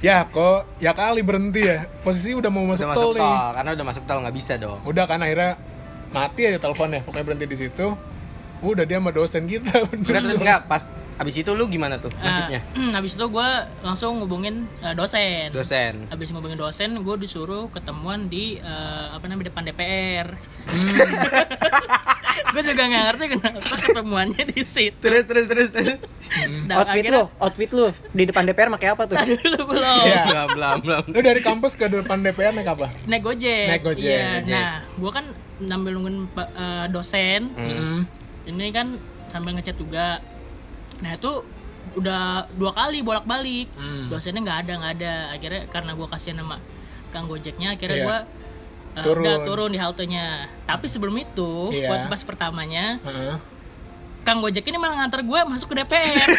Ya kok, ya kali berhenti ya. Posisi udah mau masuk udah tol masuk nih. tol karena udah masuk tol nggak bisa dong Udah kan akhirnya mati aja teleponnya. Pokoknya berhenti di situ. Udah dia sama dosen kita. terus *laughs* enggak pas abis itu lu gimana tuh nasibnya *clears throat* Nah, habis itu gue langsung ngubungin eh, dosen. dosen Habis ngubungin dosen, gue disuruh ketemuan di eh, apa namanya depan DPR. Hmm. *laughs* gue juga nggak ngerti kenapa ketemuannya di situ. terus terus terus terus Dan outfit akhirnya- lu, outfit lu di depan DPR pakai apa tuh? *laughs* Tadi dulu belum. *laughs* Iya. belum belum belum Lu dari kampus ke depan DPR naik apa? Naik gojek. Naik Gojek. Iya. Gojek. Nah, gue kan sambil nungguin eh, dosen. Hmm. Ini kan sambil ngechat juga. Nah itu udah dua kali bolak-balik. Hmm. Dosennya nggak ada nggak ada. Akhirnya karena gue kasihan sama kang gojeknya, akhirnya Iya. gue Turun. udah turun di haltenya. Tapi sebelum itu, Iya. buat pas pertamanya, Heeh. kang gojek ini malah nganter gue masuk ke DPR. *laughs*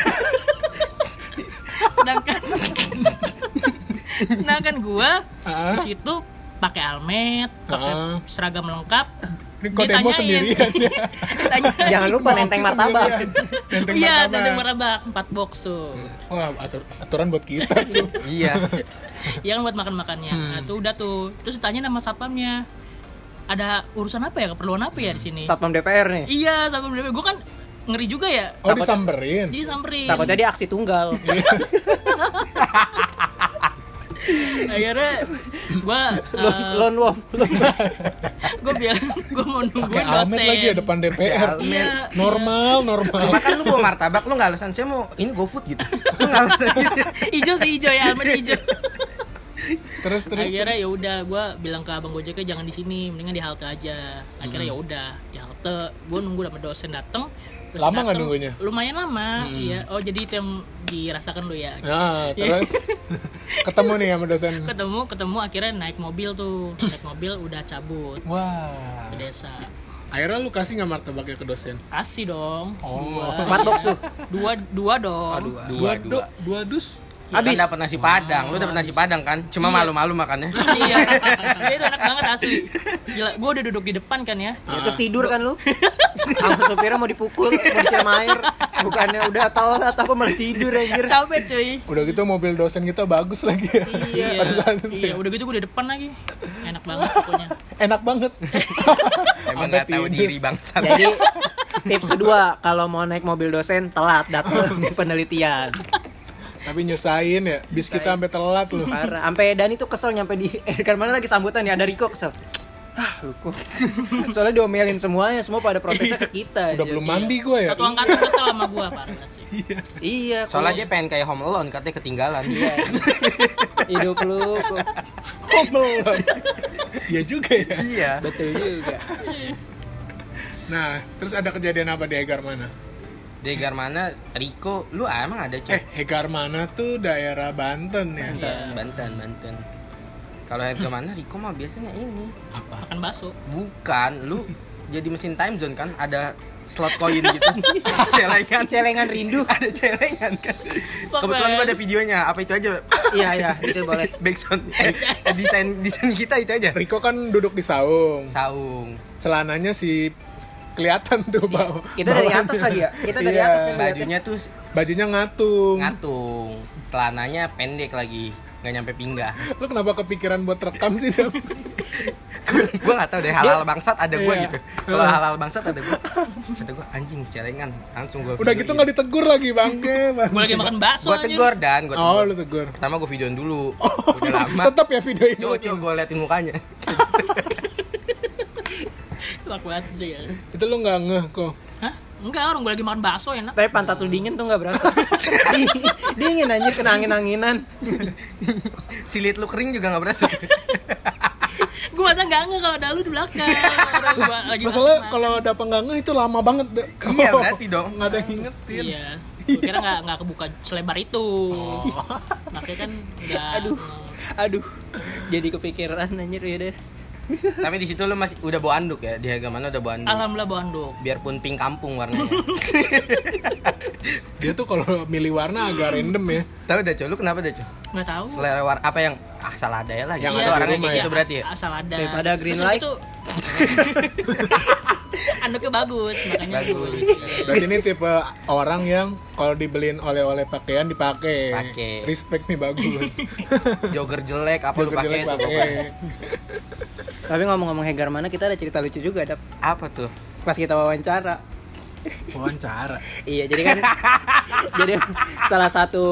sedangkan sedangkan gue Heeh. di situ pakai almet, pakai Heeh. seragam lengkap. Ini kok demo sendirian ya. Jangan *laughs* lupa nenteng martabak. Nenteng Iya, martabak. nenteng martabak, empat box tuh. Wah, atur- aturan buat kita tuh. *laughs* iya *laughs* Iya kan buat makan-makannya. Hmm. Nah, tuh udah tuh. Terus ditanya nama satpamnya. Ada urusan apa ya? Keperluan apa ya di sini? Satpam DPR nih. Iya, satpam DP. Gue kan ngeri juga ya. Oh, disamperin. Jadi samperin. Takutnya dia aksi tunggal. Akhirnya gue Lon lon wolf. gue bilang gue mau nungguin almet dosen. lagi ya depan DPR. Iya. Normal, normal. cuma kan lu bawa martabak lu nggak alasan saya mau ini GoFood gitu lu nggak alasan gitu Hijau sih hijau ya, almet hijau. Terus terus. akhirnya ya udah gue bilang ke abang gojeknya jangan di sini mendingan di halte aja akhirnya ya udah di halte gue nunggu sama dosen dateng Dosen Lama nggak nunggunya? lumayan lama Hmm. iya oh jadi itu yang dirasakan lu ya Nah, terus *laughs* ketemu nih sama dosen. ketemu ketemu akhirnya naik mobil tuh naik mobil udah cabut Wah. ke desa Akhirnya lu kasih nggak martabaknya ke dosen? kasih dong Oh. Empat box tuh. dua dua dong dua. dua do- dua dua dus. Habis. Kan dapat nasi padang, lu dapat nasi padang kan? Cuma malu-malu makannya. iya *laughs* Dia itu enak banget asli gila gue udah duduk di depan kan ya Ya, terus tidur kan lu? *laughs* Sama supirnya mau dipukul, mau disiram air. Bukannya udah tahu atau apa malah tidur anjir. capek cuy Udah gitu mobil dosen kita bagus lagi ya. iya *laughs* Pada saat itu iya ya. udah gitu gue di depan lagi enak banget pokoknya Enak banget. Emang nggak tahu diri bangsat. Jadi tips kedua kalau mau naik mobil dosen telat datang penelitian. Tapi nyusahin ya. Bis kita sampai telat loh. Parah. Sampai Dani tuh kesel nyampe di *laughs* eh kan mana lagi sambutan ya ada Riko kesel. Ah, lu kok. *laughs* Soalnya diomelin semuanya, semua pada protesnya ke kita. Udah aja. belum mandi gue ya. satu angkatan kesel sama gue parah banget sih *laughs* Iya, Soalnya kok. dia pengen kayak Home Alone, katanya ketinggalan. Iya. hidup lu kok. Homelon. Iya juga ya. iya. Betul juga. Nah, terus ada kejadian apa di Egar mana? Degar mana? Riko, lu ah, emang ada coy? Eh, Egar mana tuh daerah Banten ya? Iya. Banten, Banten. Kalau harga mana Riko mah biasanya ini. Apa? makan bakso Bukan, lu jadi mesin time zone kan ada slot koin gitu. *laughs* celengan. Celengan rindu. ada celengan kan. Kebetulan gua ada videonya. Apa itu aja? Iya, iya, itu boleh. *laughs* Backsound. Eh, desain desain kita itu aja. Riko kan duduk di saung. Saung. Celananya si kelihatan tuh bawah. Kita dari bawahnya. atas lagi ya? Kita dari Iya. atas kan. Bajunya tuh Bajunya ngatung. ngatung. Celananya pendek lagi. Nggak nyampe pinggang. Lu kenapa kepikiran buat rekam sih, Dam? *laughs* gue gak tahu deh halal bangsat ada gue Iya. gitu kalau halal bangsat ada gue kata gue anjing celengan langsung gue Udah gitu nggak ditegur lagi, Bangke. Bang. gue lagi makan bakso gue tegur dan gue Oh, tegur lu tegur. pertama gue videoin dulu udah lama Tetap ya videoin coba coba gue liatin mukanya *laughs* Fuck banget sih ya Itu lu nggak ngeh kok. Hah? Enggak, orang gue lagi makan bakso enak Tapi pantat lu dingin tuh nggak berasa. *laughs* dingin anjir kena angin-anginan. silit lu kering juga nggak berasa *laughs* Gue masa enggak enggak kalau ada lu di belakang makan. kalau ada pengganggu itu lama banget. deh. iya berarti dong Nggak ada yang ngingetin. Iya Gue kira nggak nggak kebuka selebar itu Makanya kan enggak Aduh. Aduh. Jadi kepikiran anjir ya deh. Tapi di situ lu masih udah bawa anduk ya? Di harga mana udah bawa anduk. Alhamdulillah bawa anduk. Biarpun pink kampung warnanya. *laughs* Dia tuh kalau milih warna agak random ya. tahu dah cow lu kenapa dah cow nggak tahu selera war apa yang asal ada ya lah Yang gitu ada di orangnya kayak ya? gitu berarti ya asal ada Daripada green Terus light. itu *laughs* anduknya bagus makanya Bagus. Berarti ini tipe orang yang kalau dibeliin oleh-oleh pakaian dipakai. Pakai. Respect nih bagus. *laughs* jogger jelek apa lu Jogger pakai itu pakai. pokoknya. Tapi ngomong-ngomong Hegar mana kita ada cerita lucu juga ada apa tuh pas kita wawancara. Wawancara. Iya, jadi kan *laughs* jadi salah satu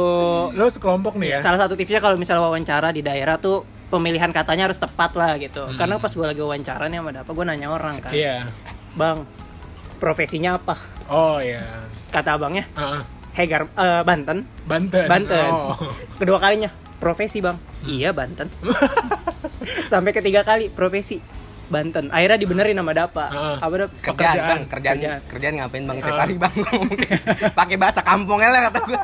Lo sekelompok nih ya? salah satu tipsnya kalau misalnya wawancara di daerah tuh pemilihan katanya harus tepat lah gitu. Hmm. Karena pas gue lagi wawancara nih sama apa gue nanya orang kan, Iya. bang profesinya apa? Oh iya. Kata abangnya Heeh. Hegar eh, Banten. Banten. Banten. Oh. Kedua kalinya profesi bang. Iya Banten. *laughs* Sampai ketiga kali profesi Banten. Akhirnya dibenerin sama Dapa. Heeh. Apa Dap? kerjaan, Pekerjaan. bang kerjaan, Kerjaan. kerjaan ngapain bang tiap Ah. hari bang *laughs* pakai bahasa kampungnya lah kata gua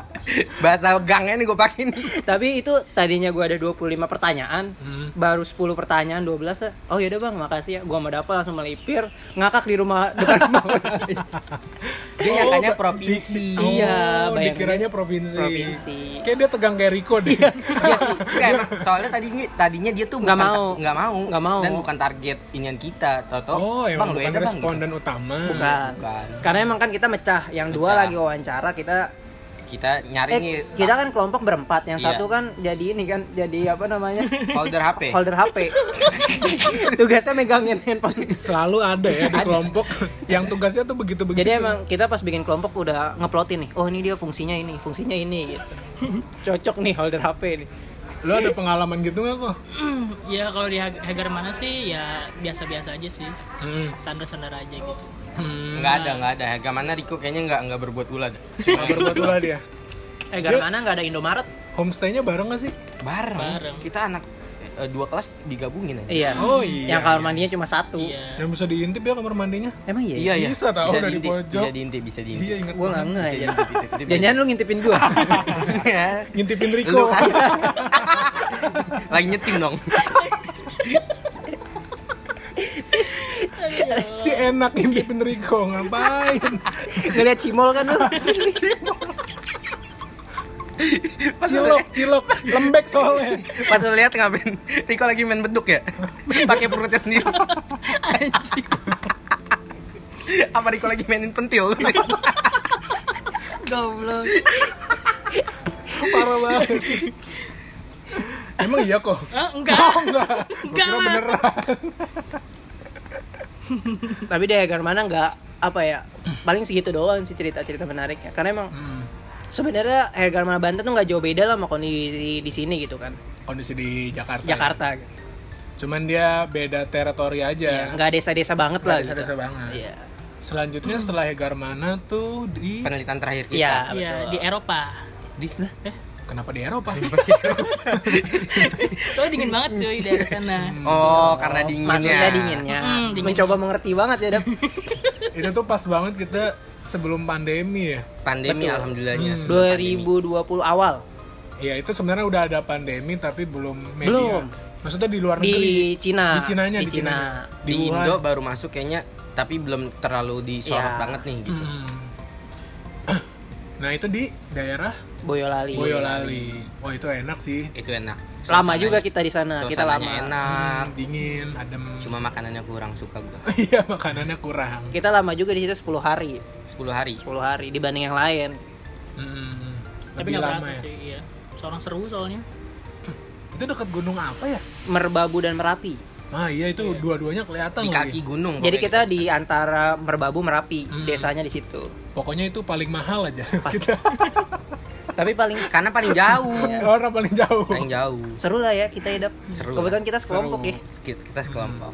bahasa gangnya nih gua pakai nih Tapi itu tadinya gua ada 25 pertanyaan. Hmm. Baru 10 pertanyaan 12 lah. Oh yaudah bang makasih ya. Gua sama Dapa langsung melipir. Ngakak di rumah *laughs* depan rumah dia nyangkanya Ba- provinsi Oh, Iya, bayangin. dikiranya provinsi. Provinsi. Kayak dia tegang kayak Riko deh. Iya sih. Enggak emang soalnya tadinya tadinya dia tuh Nggak bukan mau. nggak mau Nggak mau. dan bukan target inian kita tau oh, bang emang lu bukan enak responden utama. Bukan. Bukan. Karena emang kan kita mecah. Yang dua Mecah. lagi wawancara kita gitu. kita nyari eh nih kita kan kelompok berempat. Yang Iya. satu kan jadi ini kan jadi apa namanya? *laughs* holder HP holder HP. *laughs* Tugasnya megangin handphone. Selalu ada ya di kelompok yang tugasnya tuh begitu-begitu. Jadi emang kita pas bikin kelompok udah ngeplotin nih. Oh ini dia fungsinya ini, fungsinya ini gitu. *laughs* Cocok nih holder HP nih. Lo ada pengalaman gitu nggak kok? *clears throat* ya kalau di Hag- Hagar mana sih ya biasa-biasa aja sih Hmm. standar-standar aja gitu Hmm. nggak ada nggak ada harga mana Riko kayaknya nggak nggak berbuat ulah dah. Cuma berbuat ulah dia. Eh Dia- gar mana nggak ada Indomaret? Homestay-nya bareng gak sih? bareng. Bareng. kita anak eh, dua kelas digabungin aja Iya. Oh, iya, Yang kamar mandinya cuma satu. iya Yang bisa diintip ya kamar mandinya? Emang iya. iya iya Bisa tahu dari diintip, pojok. bisa diintip bisa diintip Dia ingat Gua nggak banget. ngeh Bisa ya. Jangan lu ngintipin gua. Ya. *laughs* Ngintipin lu Riko. kan *laughs* lagi nyetim dong *laughs* si enak ngintipin Riko, ngapain? Ngeliat cimol kan lu. *laughs* pas Cilok, cilok, lembek soalnya. pas lihat ngapain Riko lagi main beduk ya pakai perutnya sendiri apa Riko lagi mainin pentil Goblok. Parah banget. Emang iya kok? Ah, enggak Oh enggak. Enggak, beneran. Tapi di Hagar mana nggak apa ya? Paling segitu doang sih cerita-cerita menariknya. Karena emang Hmm. Sebenarnya Hagar mana Banten tuh nggak jauh beda lah sama kondisi di, di sini gitu kan. Kondisi di Jakarta. Jakarta. ya. gitu. Cuman dia beda teritori Iya, aja. nggak desa-desa banget Nggak lah. desa-desa gitu. banget. Iya. Selanjutnya setelah Hegarmana tuh di penelitian terakhir kita Iya. iya betul. di Eropa di kenapa di Eropa? *laughs* Soalnya dingin banget cuy dari sana oh karena dinginnya Maksudnya dinginnya. Mm, dingin. Mencoba mengerti banget ya, Dap. Itu tuh pas banget kita sebelum pandemi ya. pandemi Betul. alhamdulillahnya Hmm. sebelum pandemi. 2020 awal Iya itu sebenarnya udah ada pandemi tapi belum media. Belum. Maksudnya di luar negeri. di Cina. Di Cinanya, di di Cina. Di Wuhan. Indo baru masuk kayaknya tapi belum terlalu disorot Iya. banget nih gitu Hmm. Nah itu di daerah Boyolali. Boyolali. Wah itu enak sih. itu enak Lama Suasananya- juga kita di sana. Kita lama. enak Hmm, dingin, adem. cuma makanannya kurang suka gua *laughs* iya makanannya kurang. Kita lama juga di situ 10 hari. 10 hari 10 hari dibanding yang lain. Hmm, tapi Lebih nggak lama berasa ya. sih iya seorang seru soalnya Itu dekat gunung apa ya? Merbabu dan Merapi. Ah iya itu dua-duanya kelihatan di lagi. kaki gunung Jadi kita di antara Merbabu Merapi, Hmm. desanya di situ. Pokoknya itu paling mahal aja. *laughs* kita Tapi paling karena paling jauh *laughs* Iya. orang paling jauh. paling jauh seru lah ya kita hidup. Seru Kebetulan kita sekelompok Seru. ya. Kita sekelompok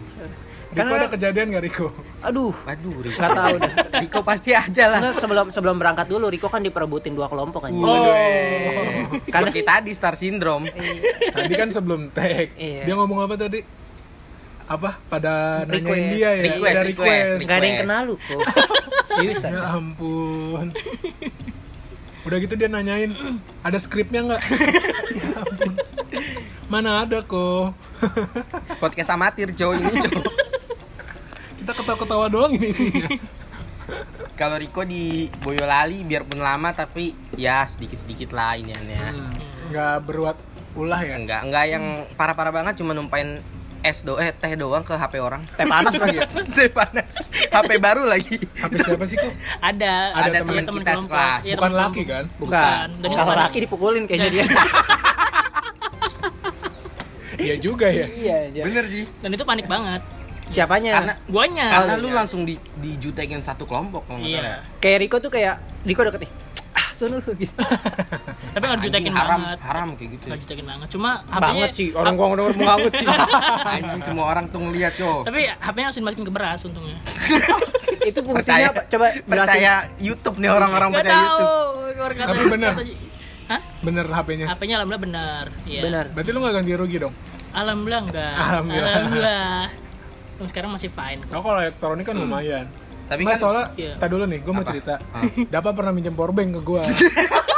Riko Karena ada kejadian gak Riko? aduh, waduh Riko nggak tahu dah. *laughs* Riko pasti ada lah sebelum sebelum berangkat dulu Riko kan diperebutin dua kelompok aja. Oh. seperti tadi star syndrome Tadi kan sebelum tag, Iya. dia ngomong apa tadi? Apa? Pada nanyain Request. dia ya? Request, Ada request, Nggak ada yang Request. kenal lu kok. *laughs* Seriusan. Ya ampun. Udah gitu dia nanyain, ada skripnya nggak? *laughs* ya ampun. Mana ada kok. *laughs* podcast amatir cowok ini cowok Kita ketawa-ketawa doang ini isinya. kalau Riko di Boyolali biarpun lama tapi ya sedikit sedikit lah ini aneh Hmm, Nggak berbuat ulah ya Enggak, enggak yang parah-parah banget cuma numpain es do eh teh doang ke HP orang. teh panas lagi ya? *laughs* teh panas. HP baru lagi. HP siapa sih kok ada Ada temen teman kita kelompok. sekelas. Iya, bukan temen laki kan bukan, Dan itu kalau laki dipukulin kayaknya dia *laughs* iya juga ya iya anjir. Bener sih. dan itu panik banget siapanya Karena guanya karena Oh, lu iya. langsung di dijutekin satu kelompok kalau nggak salah. iya ya. kayak Riko tuh kayak Riko deket nih sono lu gitu *laughs* tapi nggak dijutekin Anjing, haram, banget. haram kayak gitu. nggak dijutekin banget. Cuma banget HP-nya sih orang gua denger mau nganggut sih. *laughs* Anjing semua orang tuh ngeliat yo. tapi HP-nya langsung dimasukin ke beras untungnya. *laughs* Itu fungsinya apa? Coba jelasin. percaya YouTube nih orang-orang percaya tahu YouTube. Tapi bener. Hah? bener HP-nya HP-nya alhamdulillah benar iya. Benar. Berarti lu nggak ganti rugi dong? Alhamdulillah enggak Alhamdulillah. alhamdulillah. Terus sekarang masih fine. Kok. so kalau elektronik kan lumayan Tapi Nggak, kan soalnya, Iya. tak dulu nih, gue mau cerita. Ah. Dapa pernah minjem powerbank ke gue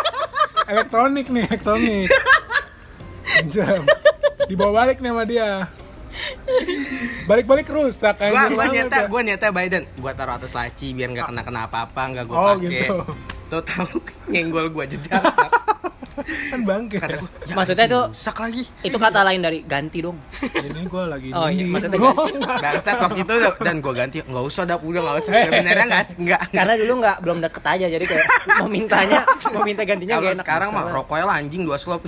*laughs* Elektronik nih, elektronik. Pinjam Dibawa balik nih sama dia. Balik-balik rusak gua anjir gua banget nyata ya. gua nyata Biden. Gua taruh atas laci biar nggak kena kena apa apa nggak gua Oh, pakai. gitu. tuh tahu nyenggol gua jeda *laughs* Kan bangke. Kata gua ya Maksudnya tuh- rusak lagi. itu kata lain dari ganti dong. Ini gue lagi Oh, iya, maksudnya ganti. *laughs* bangsat waktu itu dan gua ganti nggak usah dah udah nggak usah. Sebenarnya nggak nggak. Karena dulu nggak belum deket aja jadi kayak *laughs* mau mintanya mau minta gantinya kalau sekarang mah rokoknya lah anjing dua slop.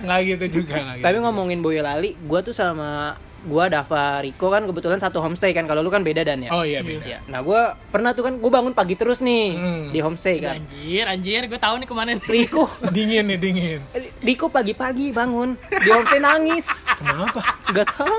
Nggak gitu juga nggak gitu. tapi ngomongin Boyolali gua tuh sama gua Dava Riko kan kebetulan satu homestay kan kalau lu kan beda dan ya Oh iya beda Iya. Nah, gua pernah tuh kan gua bangun pagi terus nih Hmm. di homestay kan. Anjir, anjir, gue tahu nih ke mana nih. Riko, *laughs* Dingin nih, dingin Riko pagi-pagi bangun di homestay nangis. Kenapa? Gak tahu.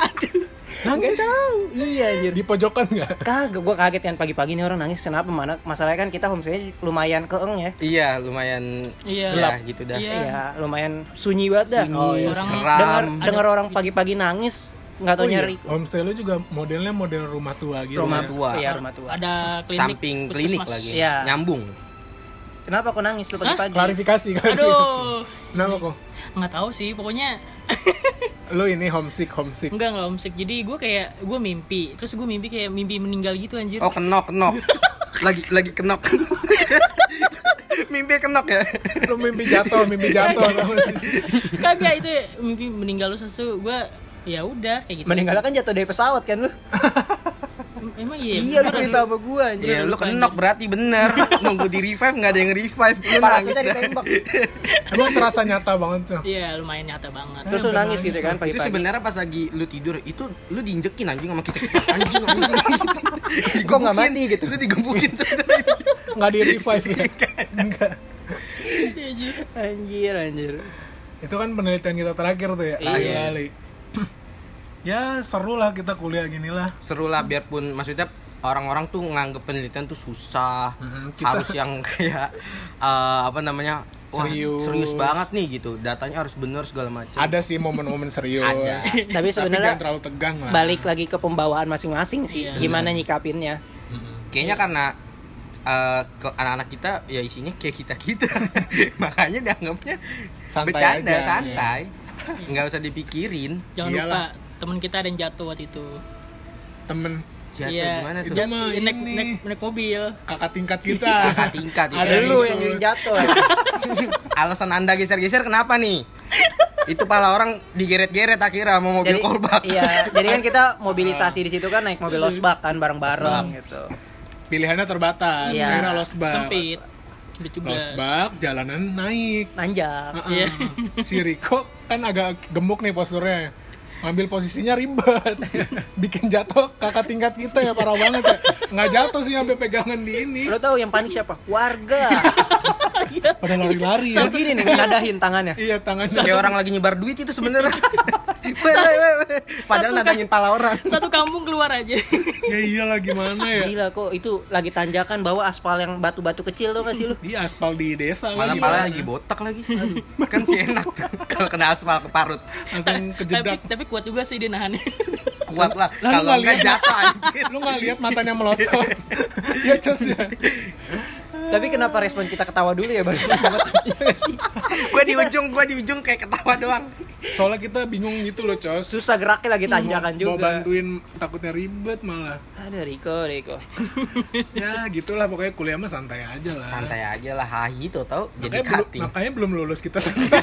Aduh. Gak tahu. Iya anjir. Di pojokan nggak? Kagak, gua kaget kan pagi-pagi nih orang nangis kenapa mana? Masalahnya kan kita homestay lumayan keeng ya. iya lumayan Iya. ya gitu dah Iya. Iya, lumayan sunyi banget dah. sunyi Oh, iya. Orang- Dengar seram dengar orang pagi-pagi nangis nggak tahu Oh, iya. nyari Homestay lu juga modelnya model rumah tua gitu Rumah ya? tua. Iya, rumah tua. Ada klinik. samping klinik lagi Iya. nyambung Kenapa kok nangis lu pagi-pagi? Klarifikasi, klarifikasi Aduh. Kenapa kok? Nggak tahu sih, pokoknya Lu ini homesick, homesick enggak enggak homesick. Jadi gue kayak gue mimpi, terus gue mimpi kayak mimpi meninggal gitu anjir. oh kenok kenok lagi lagi kenok *laughs* mimpi kenok ya Lu mimpi jatuh, mimpi jatuh Kagak itu mimpi meninggal lu sesu. Gue ya udah kayak gitu. Meninggalnya kan jatuh dari pesawat kan lu? *laughs* Emang iya. Iya, lu cerita sama gua anjir. Iya, lu kenok berarti bener. *laughs* Nunggu di revive nggak ada yang revive. Lu nangis. *laughs* Emang terasa nyata banget tuh Iya, lumayan nyata banget. Terus lu nangis gitu kan Itu pagi-pagi. sebenarnya pas lagi lu tidur itu lu diinjekin anjing sama kita. Anjing anjing. *laughs* Kok nggak mati gitu? Lu digebukin sebenarnya itu. Nggak di revive ya? Enggak Iya, anjir. Anjir, anjir. Itu kan penelitian kita terakhir tuh ya Iya. Ya seru lah kita kuliah gini lah Seru lah biarpun maksudnya orang-orang tuh nganggep penelitian tuh susah. Mm-mm, kita- Harus yang *laughs* kayak eh, apa namanya? Wah, Serius. serius banget nih gitu. Datanya harus bener segala macam. Ada sih momen-momen serius Ada. Tapi Tapi sebenarnya terlalu tegang lah balik lagi ke pembawaan masing-masing sih. Iya. Gimana nyikapinnya? Mm-mm. Kayaknya karena eh, ke anak-anak kita ya isinya kayak kita kita *laughs* makanya dianggapnya Santai bercanda aja. santai nggak usah dipikirin Jangan Iyalah. lupa teman kita ada yang jatuh waktu itu. Temen jatuh Iya. gimana tuh Dia naik, ini. naik, naik mobil. kakak tingkat *laughs* kita kakak tingkat itu. Ada Lu yang yang *laughs* jatuh. alasan anda geser-geser kenapa nih itu pala orang digeret-geret akhirnya mau mobil jadi, kolbak Iya, jadi kan kita *laughs* mobilisasi di situ kan naik mobil losbak kan bareng-bareng gitu. Pilihannya terbatas Iya. Akhirnya losbak Sempit. Losbak, jalanan naik Nanjak. Heeh. Iya. Si Riko kan agak gemuk nih posturnya Ngambil posisinya ribet Bikin jatuh kakak tingkat kita ya parah banget ya Nggak jatuh sih sampai pegangan di ini Lo tau yang panik siapa? Warga. Pada lari-lari ya gini nih nadahin tangannya. Iya tangannya kayak orang lagi nyebar duit itu sebenarnya Weh, weh, weh, weh. padahal Satu natangin pala orang *laughs* Satu kampung keluar aja. Ya iyalah gimana ya Gila kok itu lagi tanjakan bawa aspal yang batu-batu kecil tuh gak sih lu? Di aspal di desa malah lagi. pala lagi botak lagi kan sih enak *laughs* kalau kena aspal ke parut Langsung tapi, kejedak tapi kuat juga sih dia nahannya. *laughs* kuat lah kalau nggak enggak lihat? jatuh anjir Lu gak lihat matanya melotot Ya cus ya Tapi kenapa respon kita ketawa dulu ya baru? *laughs* Iya sih? gue di ujung gue di ujung kayak ketawa doang. Soalnya kita bingung gitu loh cos. Susah geraknya lagi tanjakan mau juga. bantuin takutnya ribet malah. Ada Riko Riko. *laughs* Ya gitulah pokoknya kuliah mah santai aja lah. Santai aja lah hahi tuh tau. Jadi cutting. makanya belum lulus kita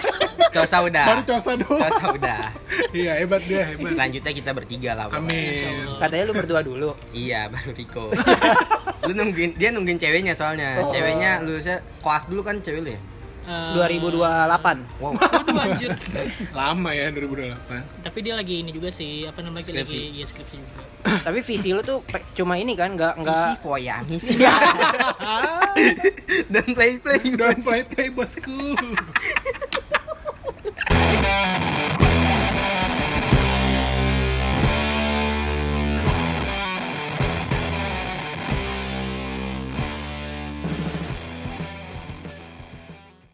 *laughs* cosa udah. Baru cosa doang cosa udah. Iya hebat dia hebat. Selanjutnya kita bertiga lah pokoknya. amin. Katanya lu berdua dulu. Iya baru Riko. Lu nungguin dia nungguin ceweknya soalnya. Oh ceweknya lulusnya koas dulu kan cewek lu ya? 2028. Wow. Aduh, anjir. *laughs* Lama ya 2028. Tapi dia lagi ini juga sih, apa namanya skripsi. lagi ya, skripsi juga. *coughs* Tapi visi lu tuh cuma ini kan enggak enggak visi foya, misi. *laughs* *laughs* Dan play play, don't play play bosku.